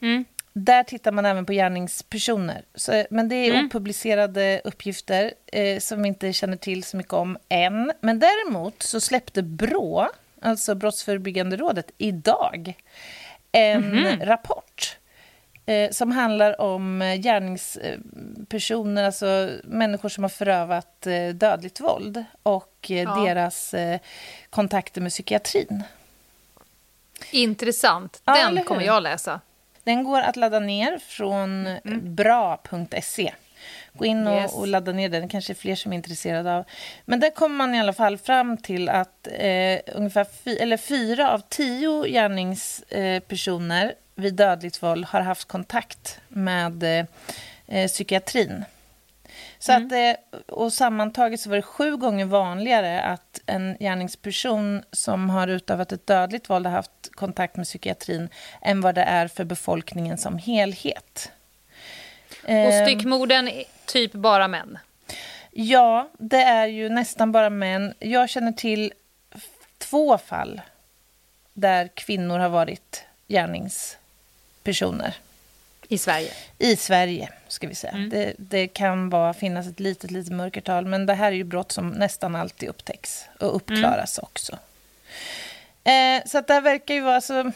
Mm. Där tittar man även på gärningspersoner. Så, men det är mm. opublicerade uppgifter eh, som vi inte känner till så mycket om än. Men däremot så släppte BRÅ, alltså Brottsförebyggande rådet, idag en mm. rapport eh, som handlar om eh, gärningspersoner, alltså människor som har förövat eh, dödligt våld och eh, ja. deras eh, kontakter med psykiatrin. Intressant. Den ja, kommer jag läsa. Den går att ladda ner från mm. bra.se. Gå in och, yes. och, ladda ner den, kanske är fler som är intresserade av. Men där kommer man i alla fall fram till att eh, ungefär fy, eller fyra av tio gärningspersoner vid dödligt våld har haft kontakt med eh, eh, psykiatrin. Så mm. att, eh, och sammantaget så var det sju gånger vanligare att en gärningsperson som har utövat ett dödligt våld har haft kontakt med psykiatrin än vad det är för befolkningen som helhet. Och ehm. styckmorden, typ bara män? Ja, det är ju nästan bara män. Jag känner till två fall där kvinnor har varit gärnings personer. I Sverige? I Sverige, ska vi säga. Mm. Det, det, kan vara, finnas ett litet, litet mörkertal, men det här är ju brott som nästan alltid upptäcks och uppklaras mm. också. Eh, så att det här verkar ju vara så...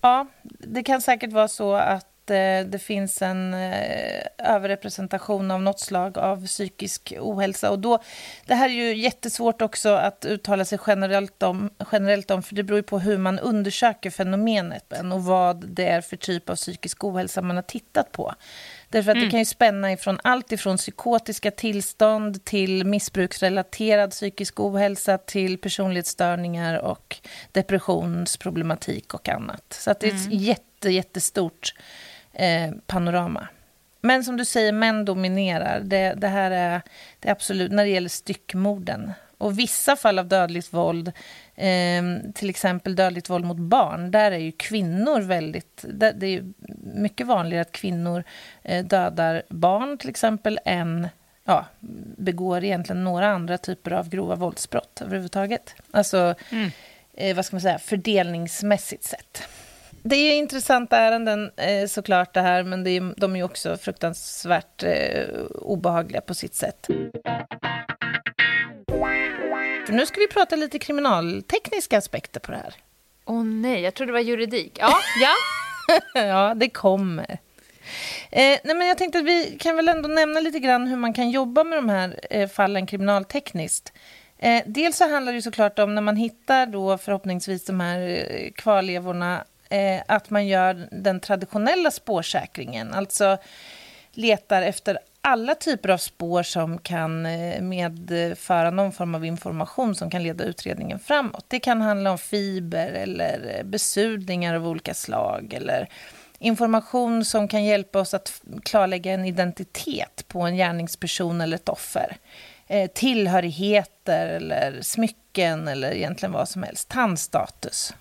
Ja, det kan säkert vara så att att eh, det finns en eh, överrepresentation av något slag av psykisk ohälsa. Och då, det här är ju jättesvårt också att uttala sig generellt om, generellt om för det beror ju på hur man undersöker fenomenet och vad det är för typ av psykisk ohälsa man har tittat på. Därför att mm. det kan ju spänna ifrån allt ifrån psykotiska tillstånd till missbruksrelaterad psykisk ohälsa till personlighetsstörningar och depressionsproblematik och annat. Så att det är ett mm. jätte, jättestort eh, panorama. Men som du säger, män dominerar. Det, det här är, det är absolut, när det gäller styckmorden. Och vissa fall av dödligt våld Eh, till exempel dödligt våld mot barn, där är ju kvinnor väldigt... Det är mycket vanligare att kvinnor eh, dödar barn, till exempel, än ja, begår egentligen några andra typer av grova våldsbrott överhuvudtaget. Alltså, mm. eh, vad ska man säga, fördelningsmässigt sett. Det är intressanta ärenden eh, såklart det här, men det är, de är också fruktansvärt eh, obehagliga på sitt sätt. Nu ska vi prata lite kriminaltekniska aspekter på det här. Åh oh, nej, jag trodde det var juridik. Ja, ja. [laughs] ja, det kommer. Eh, nej, men jag tänkte att vi kan väl ändå nämna lite grann hur man kan jobba med de här eh, fallen kriminaltekniskt. Eh, dels så handlar det såklart om när man hittar då förhoppningsvis de här eh, kvarlevorna eh, att man gör den traditionella spårsäkringen, alltså letar efter alla typer av spår som kan eh, medföra någon form av information som kan leda utredningen framåt. Det kan handla om fiber eller eh, besudlingar av olika slag eller information som kan hjälpa oss att klarlägga en identitet på en gärningsperson eller ett offer. Eh, tillhörigheter eller smycken eller egentligen vad som helst. Tandstatus.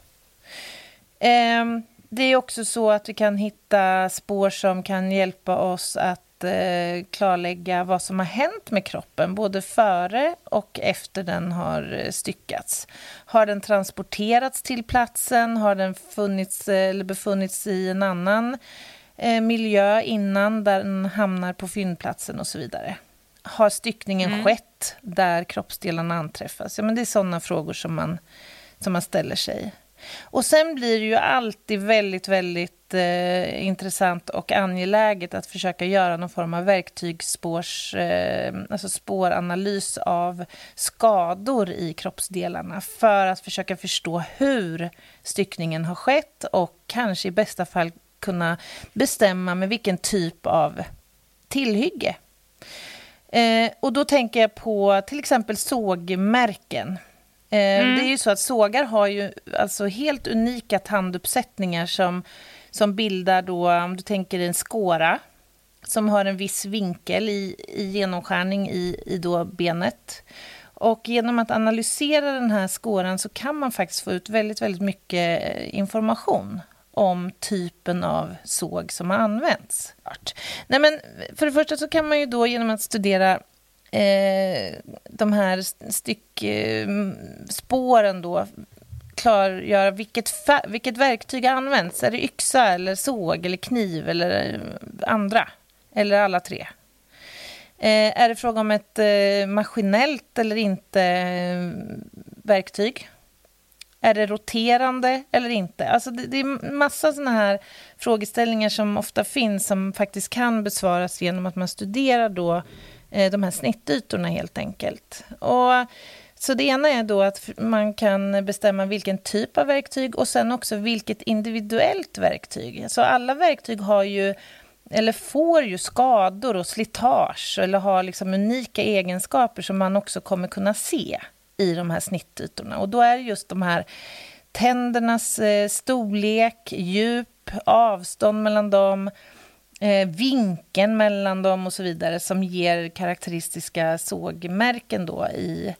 Eh, det är också så att vi kan hitta spår som kan hjälpa oss att eh, klarlägga vad som har hänt med kroppen, både före och efter den har eh, styckats. Har den transporterats till platsen? Har den funnits, eller befunnits i en annan eh, miljö innan där den hamnar på fyndplatsen och så vidare? Har styckningen mm. skett där kroppsdelarna anträffas? Ja, men det är sådana frågor som man, som man ställer sig. Och sen blir det ju alltid väldigt, väldigt eh, intressant och angeläget att försöka göra någon form av verktygsspårs, eh, alltså spåranalys av skador i kroppsdelarna för att försöka förstå hur styckningen har skett och kanske i bästa fall kunna bestämma med vilken typ av tillhygge. Eh, och då tänker jag på till exempel sågmärken. Eh, mm. Det är ju så att sågar har ju alltså helt unika tanduppsättningar som, som bildar då, om du tänker en skåra, som har en viss vinkel i, i genomskärning i, i då benet. Och genom att analysera den här skåran så kan man faktiskt få ut väldigt, väldigt mycket eh, information om typen av såg som har använts. Nej, men för det första så kan man ju då genom att studera eh, de här styckspåren eh, då klargöra vilket, vilket verktyg används. Är det yxa, eller såg, eller kniv eller eh, andra? Eller alla tre? Eh, är det fråga om ett eh, maskinellt eller inte eh, verktyg? Är det roterande eller inte? Alltså det, det är massa såna här frågeställningar som ofta finns som faktiskt kan besvaras genom att man studerar då Eh, Eh, de här snittytorna helt enkelt. Och, så det ena är då att man kan bestämma vilken typ av verktyg och sen också vilket individuellt verktyg. Så alla verktyg har ju eller får ju skador och slitage eller har liksom unika egenskaper som man också kommer kunna se i de här snittytorna. Och då är det just de här tändernas eh, storlek, djup, avstånd mellan dem eh, vinkeln mellan dem och så vidare som ger karaktäristiska sågmärken då i,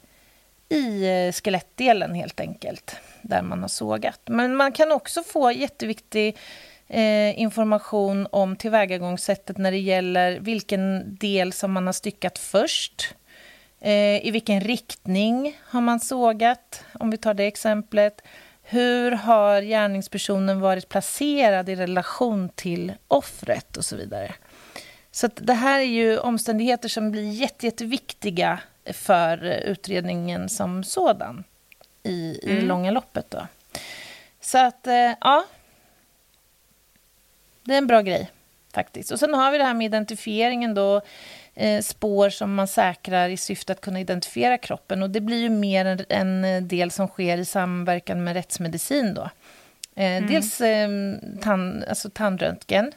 i eh, skelettdelen helt enkelt, där man har sågat. Men man kan också få jätteviktig eh, information om tillvägagångssättet när det gäller vilken del som man har styckat först. Eh, I vilken riktning har man sågat, om vi tar det exemplet. Hur har gärningspersonen varit placerad i relation till offret och så vidare. Så det här är ju omständigheter som blir jätte, jätteviktiga för utredningen som sådan i, i det mm. långa loppet. Då. Så att, eh, ja. Det är en bra grej. faktiskt. Och sen har vi det här med identifieringen då, spår som man säkrar i syfte att kunna identifiera kroppen. Och det blir ju mer en, en del som sker i samverkan med rättsmedicin då. Eh, mm. Dels eh, tan, alltså tandröntgen,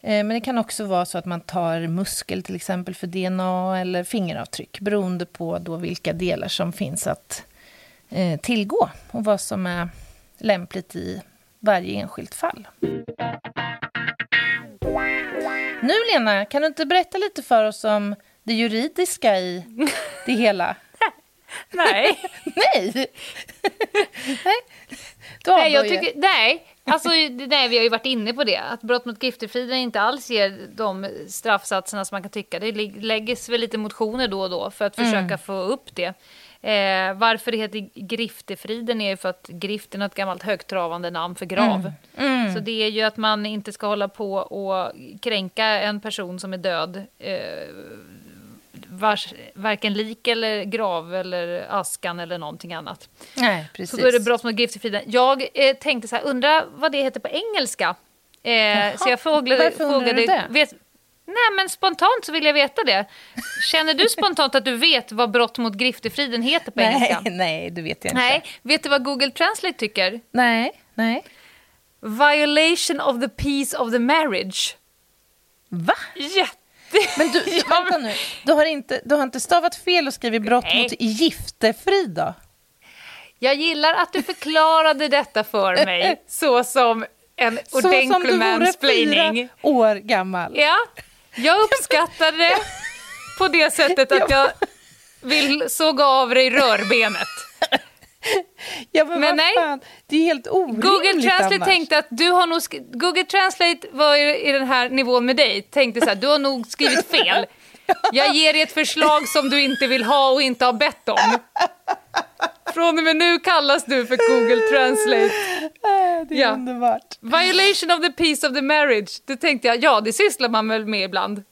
eh, men det kan också vara så att man tar muskel till exempel för DNA eller fingeravtryck beroende på då vilka delar som finns att eh, tillgå och vad som är lämpligt i varje enskilt fall. Nu, Lena, kan du inte berätta lite för oss om det juridiska i det hela? [laughs] [laughs] nej. nej. nej. nej, jag tycker, nej. Alltså, nej, vi har ju varit inne på det. Att brott mot griftefriden inte alls ger de straffsatserna som man kan tycka. Det läggs väl lite motioner då och då för att försöka mm. få upp det. Eh, varför det heter Griftefriden är ju för att griften är ett gammalt högtravande namn för grav. Mm. Mm. Så det är ju att man inte ska hålla på och kränka en person som är död. Eh, vars, varken lik eller grav eller askan eller någonting annat. Nej, precis. Så då är det brott mot griftefriden. Jag eh, tänkte så här, undra vad det heter på engelska. Eh, så jag frågade, Varför undrar du det? Vet, Nej, men spontant så vill jag veta det. Känner du spontant att du vet vad brott mot griftefriden heter på engelska? Nej, det vet jag inte. Nej, vet du vad Google Translate tycker? Nej, nej. Violation of the peace of the marriage. Va? Jätte... Men du, [laughs] vänta nu. Du har, inte, du har inte stavat fel och skrivit brott nej. mot giftefrid då? Jag gillar att du förklarade detta för mig [laughs] så som en ordentlig mansplaining. Så som du vore fyra år gammal. Ja, jag uppskattade det på det sättet att jag vill såga av dig rörbenet. Ja, men, men nej, fan, det är helt orimligt Google Translate annars. tänkte att du har nog Google Translate var i den här nivån med dig, tänkte så här, du har nog skrivit fel. Jag ger dig ett förslag som du inte vill ha och inte har bett om. Från och med nu kallas du för Google Translate. Det är ja. underbart. Violation of the peace of the marriage. Det tänkte jag, ja det sysslar man väl med ibland.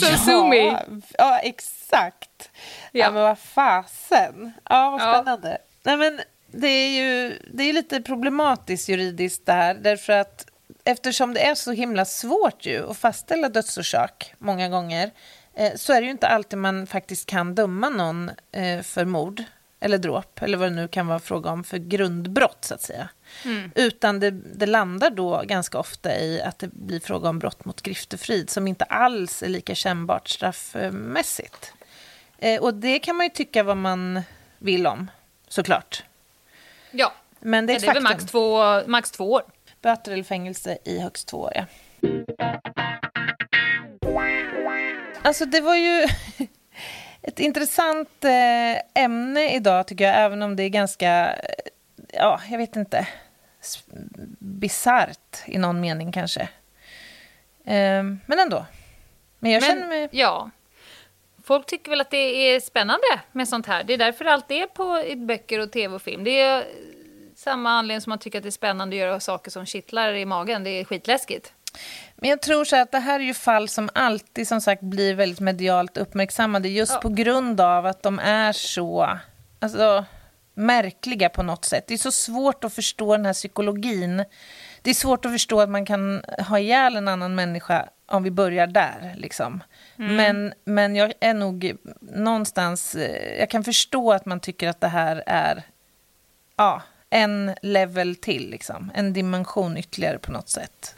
Så ja, sue Ja, exakt. Ja. ja, men vad fasen. Ja, vad spännande. Ja. Nej, men det är ju det är lite problematiskt juridiskt det här, därför att eftersom det är så himla svårt ju att fastställa dödsorsak många gånger eh, så är det ju inte alltid man faktiskt kan döma någon eh, för mord eller dråp, eller vad det nu kan vara fråga om för grundbrott, så att säga. Mm. Utan det, det, landar då ganska ofta i att det blir fråga om brott mot griftefrid, som inte alls är lika kännbart straffmässigt. Eh, och det kan man ju tycka vad man vill om, såklart. Ja, Men det är, det är väl max två, max två år. Böter eller fängelse i högst två år, ja. Alltså, det var ju... [laughs] ett intressant eh, ämne idag, tycker jag, även om det är ganska, eh, ja, jag vet inte, bisarrt i någon mening kanske. Eh, men ändå. Men jag men, känner mig... Ja. Folk tycker väl att det är spännande med sånt här. Det är därför allt är på i böcker och tv och film. Det är samma anledning som man tycker att det är spännande att göra saker som kittlar i magen. Det är skitläskigt. Men jag tror så att det här är ju fall som alltid som sagt blir väldigt medialt uppmärksammade just ja. på grund av att de är så alltså, märkliga på något sätt. Det är så svårt att förstå den här psykologin. Det är svårt att förstå att man kan ha ihjäl en annan människa om vi börjar där. Liksom. Mm. Men, men jag är nog någonstans... Eh, jag kan förstå att man tycker att det här är ja, en level till, liksom. en dimension ytterligare på något sätt.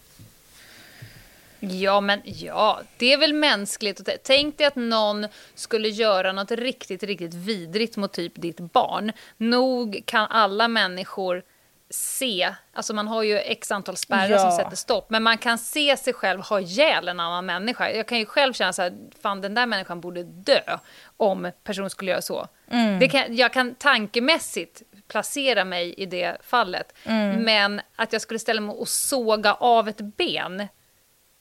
Ja, men ja, det är väl mänskligt. Tänk dig att någon skulle göra något riktigt, riktigt vidrigt mot typ ditt barn. Nog kan alla människor se, alltså man har ju x antal spärrar ja. som sätter stopp, men man kan se sig själv ha ihjäl en annan människa. Jag kan ju själv känna så här, fan den där människan borde dö om personen skulle göra så. Mm. Kan, jag kan tankemässigt placera mig i det fallet, mm. men att jag skulle ställa mig och såga av ett ben,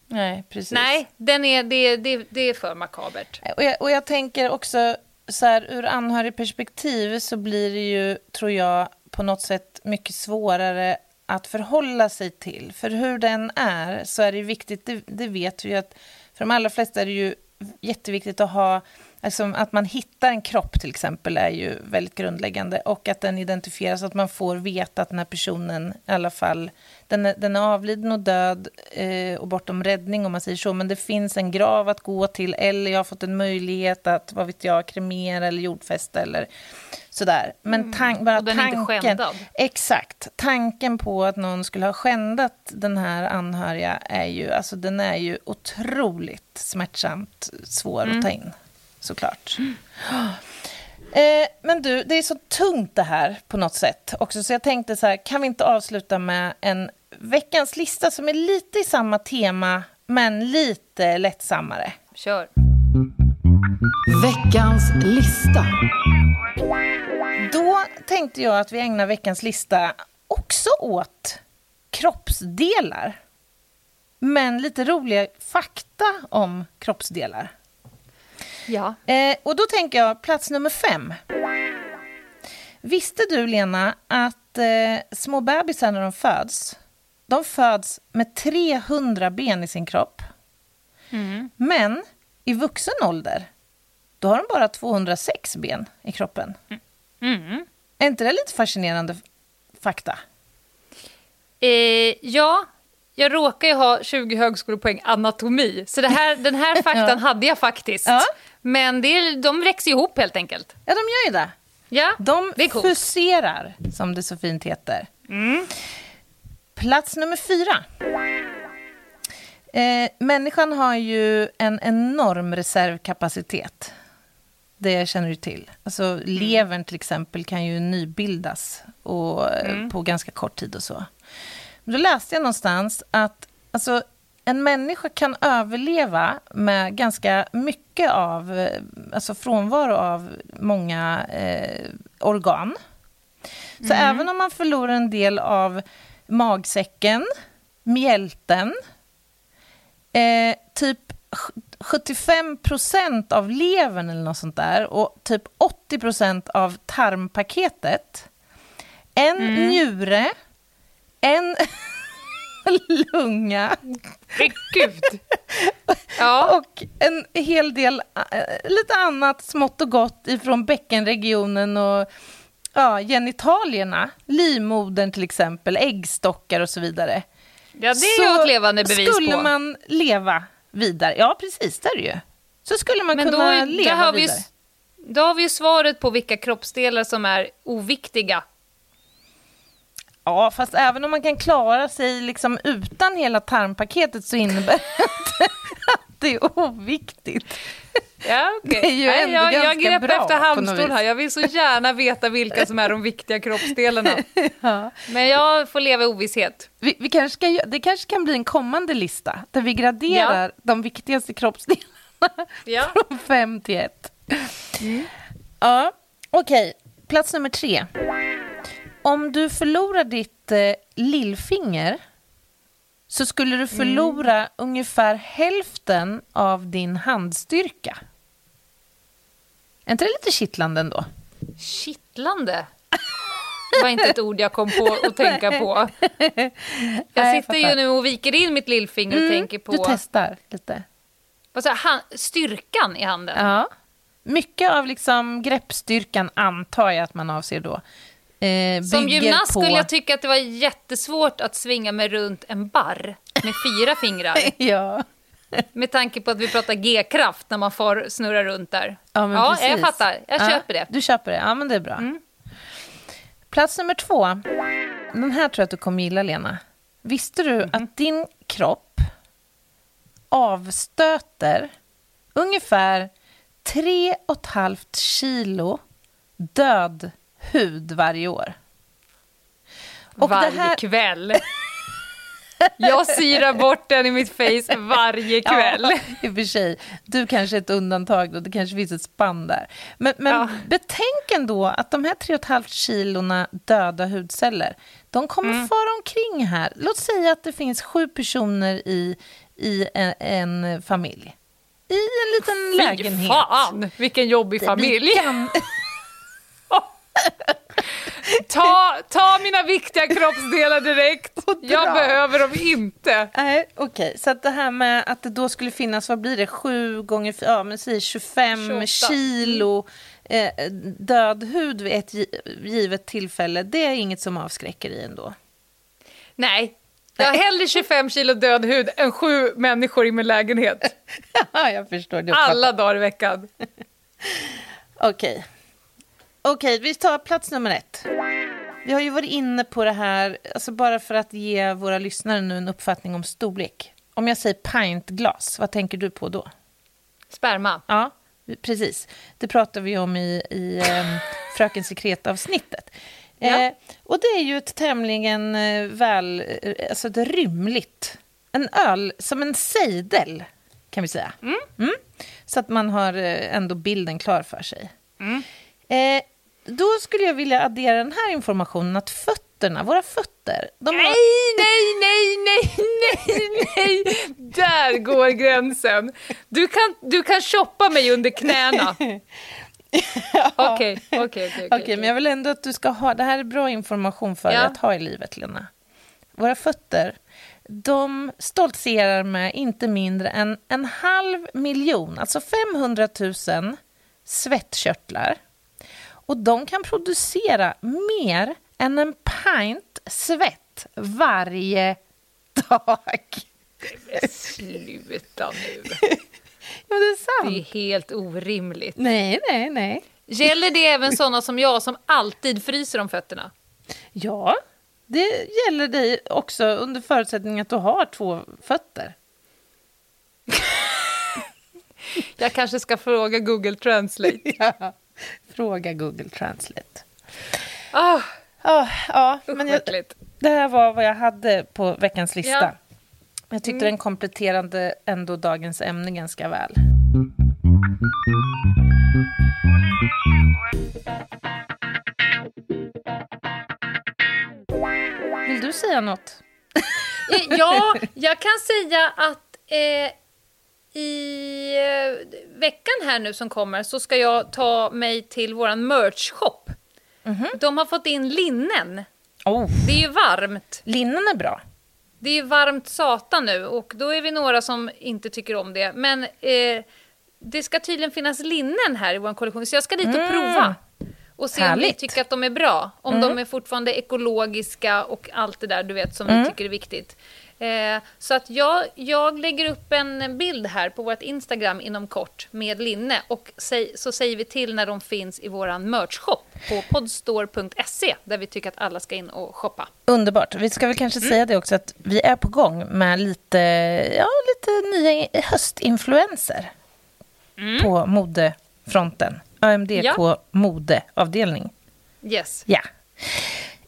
Nej, precis. Nej, den är, det, det, det är för makabert. Och jag, och jag tänker också, så här, ur anhörigperspektiv så blir det ju, tror jag, på något sätt mycket svårare att förhålla sig till. För hur den är så är det viktigt, det, det vet vi ju att för de allra flesta är det ju jätteviktigt att ha Alltså att man hittar en kropp till exempel är ju väldigt grundläggande och att den identifieras, så att man får veta att den här personen i alla fall, den är, den är avliden och död eh, och bortom räddning om man säger så, men det finns en grav att gå till eller jag har fått en möjlighet att, vad vet jag, kremera eller jordfästa eller sådär. Men Mm. tan- bara Och den är inte tanken, skändad. exakt, tanken på att någon skulle ha skändat den här anhöriga är ju, alltså den är ju otroligt smärtsamt svår Mm. att ta in såklart. [gasps] Eh, men du, det är så tungt det här på något sätt också, så jag tänkte så här, kan vi inte avsluta med en veckans lista som är lite i samma tema, men lite lättsammare. Kör. Veckans lista. Då tänkte jag att vi ägnar veckans lista också åt kroppsdelar. Men lite roliga fakta om kroppsdelar. Ja. Eh, och då tänker jag plats nummer fem. Visste du, Lena, att eh, små bebisar när de föds, de föds med 300 ben i sin kropp. Mm. Men i vuxen ålder, då har de bara 206 ben i kroppen. Mm. Är inte det lite fascinerande fakta? Eh, ja, jag råkar ju ha 20 högskolepoäng anatomi, så här, den här [laughs] faktan Ja. hade jag faktiskt. Ja. Men det, är- de växer ihop helt enkelt. Ja, de gör ju det. Ja, De det fuserar, som det så fint heter. Plats nummer fyra. Eh, människan har ju en enorm reservkapacitet. Det känner du till. Alltså, Levern till exempel kan ju nybildas och, eh, på ganska kort tid och så. Men då läste jag någonstans att alltså, en människa kan överleva med ganska mycket av, eh, alltså frånvaro av många eh, organ. Så även om man förlorar en del av magsäcken, mjälten, eh, typ 75 procent av levern eller något sånt där och typ 80 procent av tarmpaketet, en njure, en [laughs] lunga. Gud. Ja, [laughs] och en hel del eh, lite annat smått och gott ifrån bäckenregionen och ja, genitalierna, livmodern till exempel, äggstockar och så vidare. ja det är ju ett levande bevis skulle på. man leva vidare, ja precis, det är det ju. Så skulle man Men då, kunna är- leva då, har vi, vidare. s- då har vi ju svaret på vilka kroppsdelar som är oviktiga. Ja, fast även om man kan klara sig liksom utan hela tarmpaketet så innebär [laughs] det det är oviktigt. Ja, okej. [laughs] Det är ju Nej, ändå jag, jag ganska grepp bra efter halmstol här. Jag vill så gärna veta vilka som är de viktiga kroppsdelarna. [laughs] Ja. Men jag får leva i ovisshet. Vi, vi kanske ska, det kanske kan bli en kommande lista där vi graderar de viktigaste kroppsdelarna Ja. [laughs] från fem till ett. Ja, okej. Plats nummer tre. Om du förlorar ditt eh, lillfinger så skulle du förlora ungefär hälften av din handstyrka. Är inte det lite kittlande ändå? Kittlande. Det var inte ett ord jag kom på att tänka på. [laughs] Jag sitter ju nu och viker in mitt lillfinger och tänker Du på testar lite. vad jag, han, styrkan i handen. Ja. Mycket av liksom greppstyrkan antar jag att man avser då. Eh, Som gymnast på... skulle jag tycka att det var jättesvårt att svinga mig runt en barr med fyra fingrar. [laughs] Ja. Med tanke på att vi pratar G-kraft när man får snurra runt där. Ja, men ja precis. jag fattar. Jag Ja, köper det. Mm. Du köper det, ja men det är bra. Plats nummer två. Den här tror jag att du kommer gilla, Lena. Visste du Mhm. att din kropp avstöter ungefär 3,5 kilo död hud varje år? Och varje här- kväll. [laughs] Jag syrar bort den i mitt face varje kväll. Ja, i och för sig. Du kanske är ett undantag då, det kanske finns ett spann där. Men, men Ja. betänk ändå att de här 3,5 kilona döda hudceller, de kommer Mm. fara omkring här. Låt säga att det finns sju personer i, i en, en familj. I en liten lägenhet. Fy fan, vilken jobbig familj. [laughs] Ta, ta mina viktiga kroppsdelar direkt. Jag behöver dem inte. Nej, okej. Så att det här med att det då skulle finnas, vad blir det, sju gånger, fyra, ja men säg 25 28. kilo eh, död hud vid ett gi- givet tillfälle, det är inget som avskräcker i ändå. Nej, jag har hellre 25 kilo död hud än sju människor i min lägenhet. [laughs] Ja, jag förstår. Det Alla dagar i veckan. [laughs] Okej. Okej, vi tar plats nummer ett. Vi har ju varit inne på det här, alltså bara för att ge våra lyssnare nu en uppfattning om storlek. Om jag säger pintglas, vad tänker du på då? Sperma. Ja, precis. Det pratar vi om i, i eh, Fröken Sekret-avsnittet. Ja. Eh, och det är ju ett tämligen eh, väl, eh, alltså ett rymligt, en öl som en sejdel kan vi säga. Mm. Så att man har eh, ändå bilden klar för sig. Eh, då skulle jag vilja addera den här informationen att fötterna, våra fötter, de har... Nej, nej, nej, nej, nej, nej. Där går gränsen. Du kan, du kan shoppa mig under knäna. [laughs] Okej, okej, okej. Men jag vill ändå att du ska ha... Det här är bra information för dig Ja. att ha i livet, Lena. Våra fötter, de stoltserar med inte mindre än en halv miljon, alltså 500 000 svettkörtlar. Och de kan producera mer än en pint svett varje dag. Sluta nu. Ja, det är sant. Det är helt orimligt. Nej, nej, nej. Gäller det även såna som jag som alltid fryser om fötterna? Ja, det gäller dig också under förutsättning att du har två fötter. [laughs] Jag kanske ska fråga Google Translate. [laughs] Ja. [laughs] Fråga Google Translate. Ah, Ja, ja men jag, det här var vad jag hade på veckans lista. Ja. Jag tyckte den kompletterade ändå dagens ämne ganska väl. Vill du säga något? Eh, Ja, jag kan säga att eh, i eh, veckan här nu som kommer så ska jag ta mig till våran merch-shop. De har fått in linnen. Oh, Det är ju varmt. linnen är bra. Det är ju varmt satan nu och då är vi några som inte tycker om det. Men eh, det ska tydligen finnas linnen här i vår kollektion så jag ska dit och prova. Och se om vi Härligt. Mm. tycker att de är bra. Om de är fortfarande ekologiska och allt det där du vet som vi tycker är viktigt. Eh, så att jag, jag lägger upp en bild här på vårt Instagram inom kort med linne och säg, så säger vi till när de finns i våran merch-shop på podstore.se där vi tycker att alla ska in och shoppa. Underbart. Vi ska väl kanske Mm. säga det också att vi är på gång med lite, ja, lite nya höstinfluenser på modefronten. AMDK Mm. Ja. modeavdelning. Yes. Ja.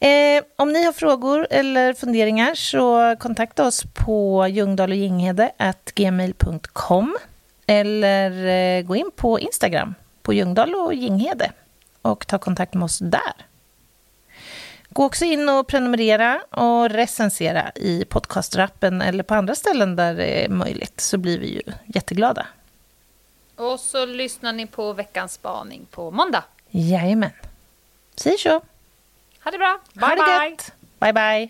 Eh, om ni har frågor eller funderingar så kontakta oss på Ljungdahl och Ginghede at gmail.com eller eh, gå in på Instagram på Ljungdahl och Ginghede och ta kontakt med oss där. Gå också in och prenumerera och recensera i podcastrappen eller på andra ställen där det är möjligt så blir vi ju jätteglada. Och så lyssnar ni på veckans spaning på måndag. Jajamän. Säg så. Ha det bra. Bye, ha det bye. Bye, bye.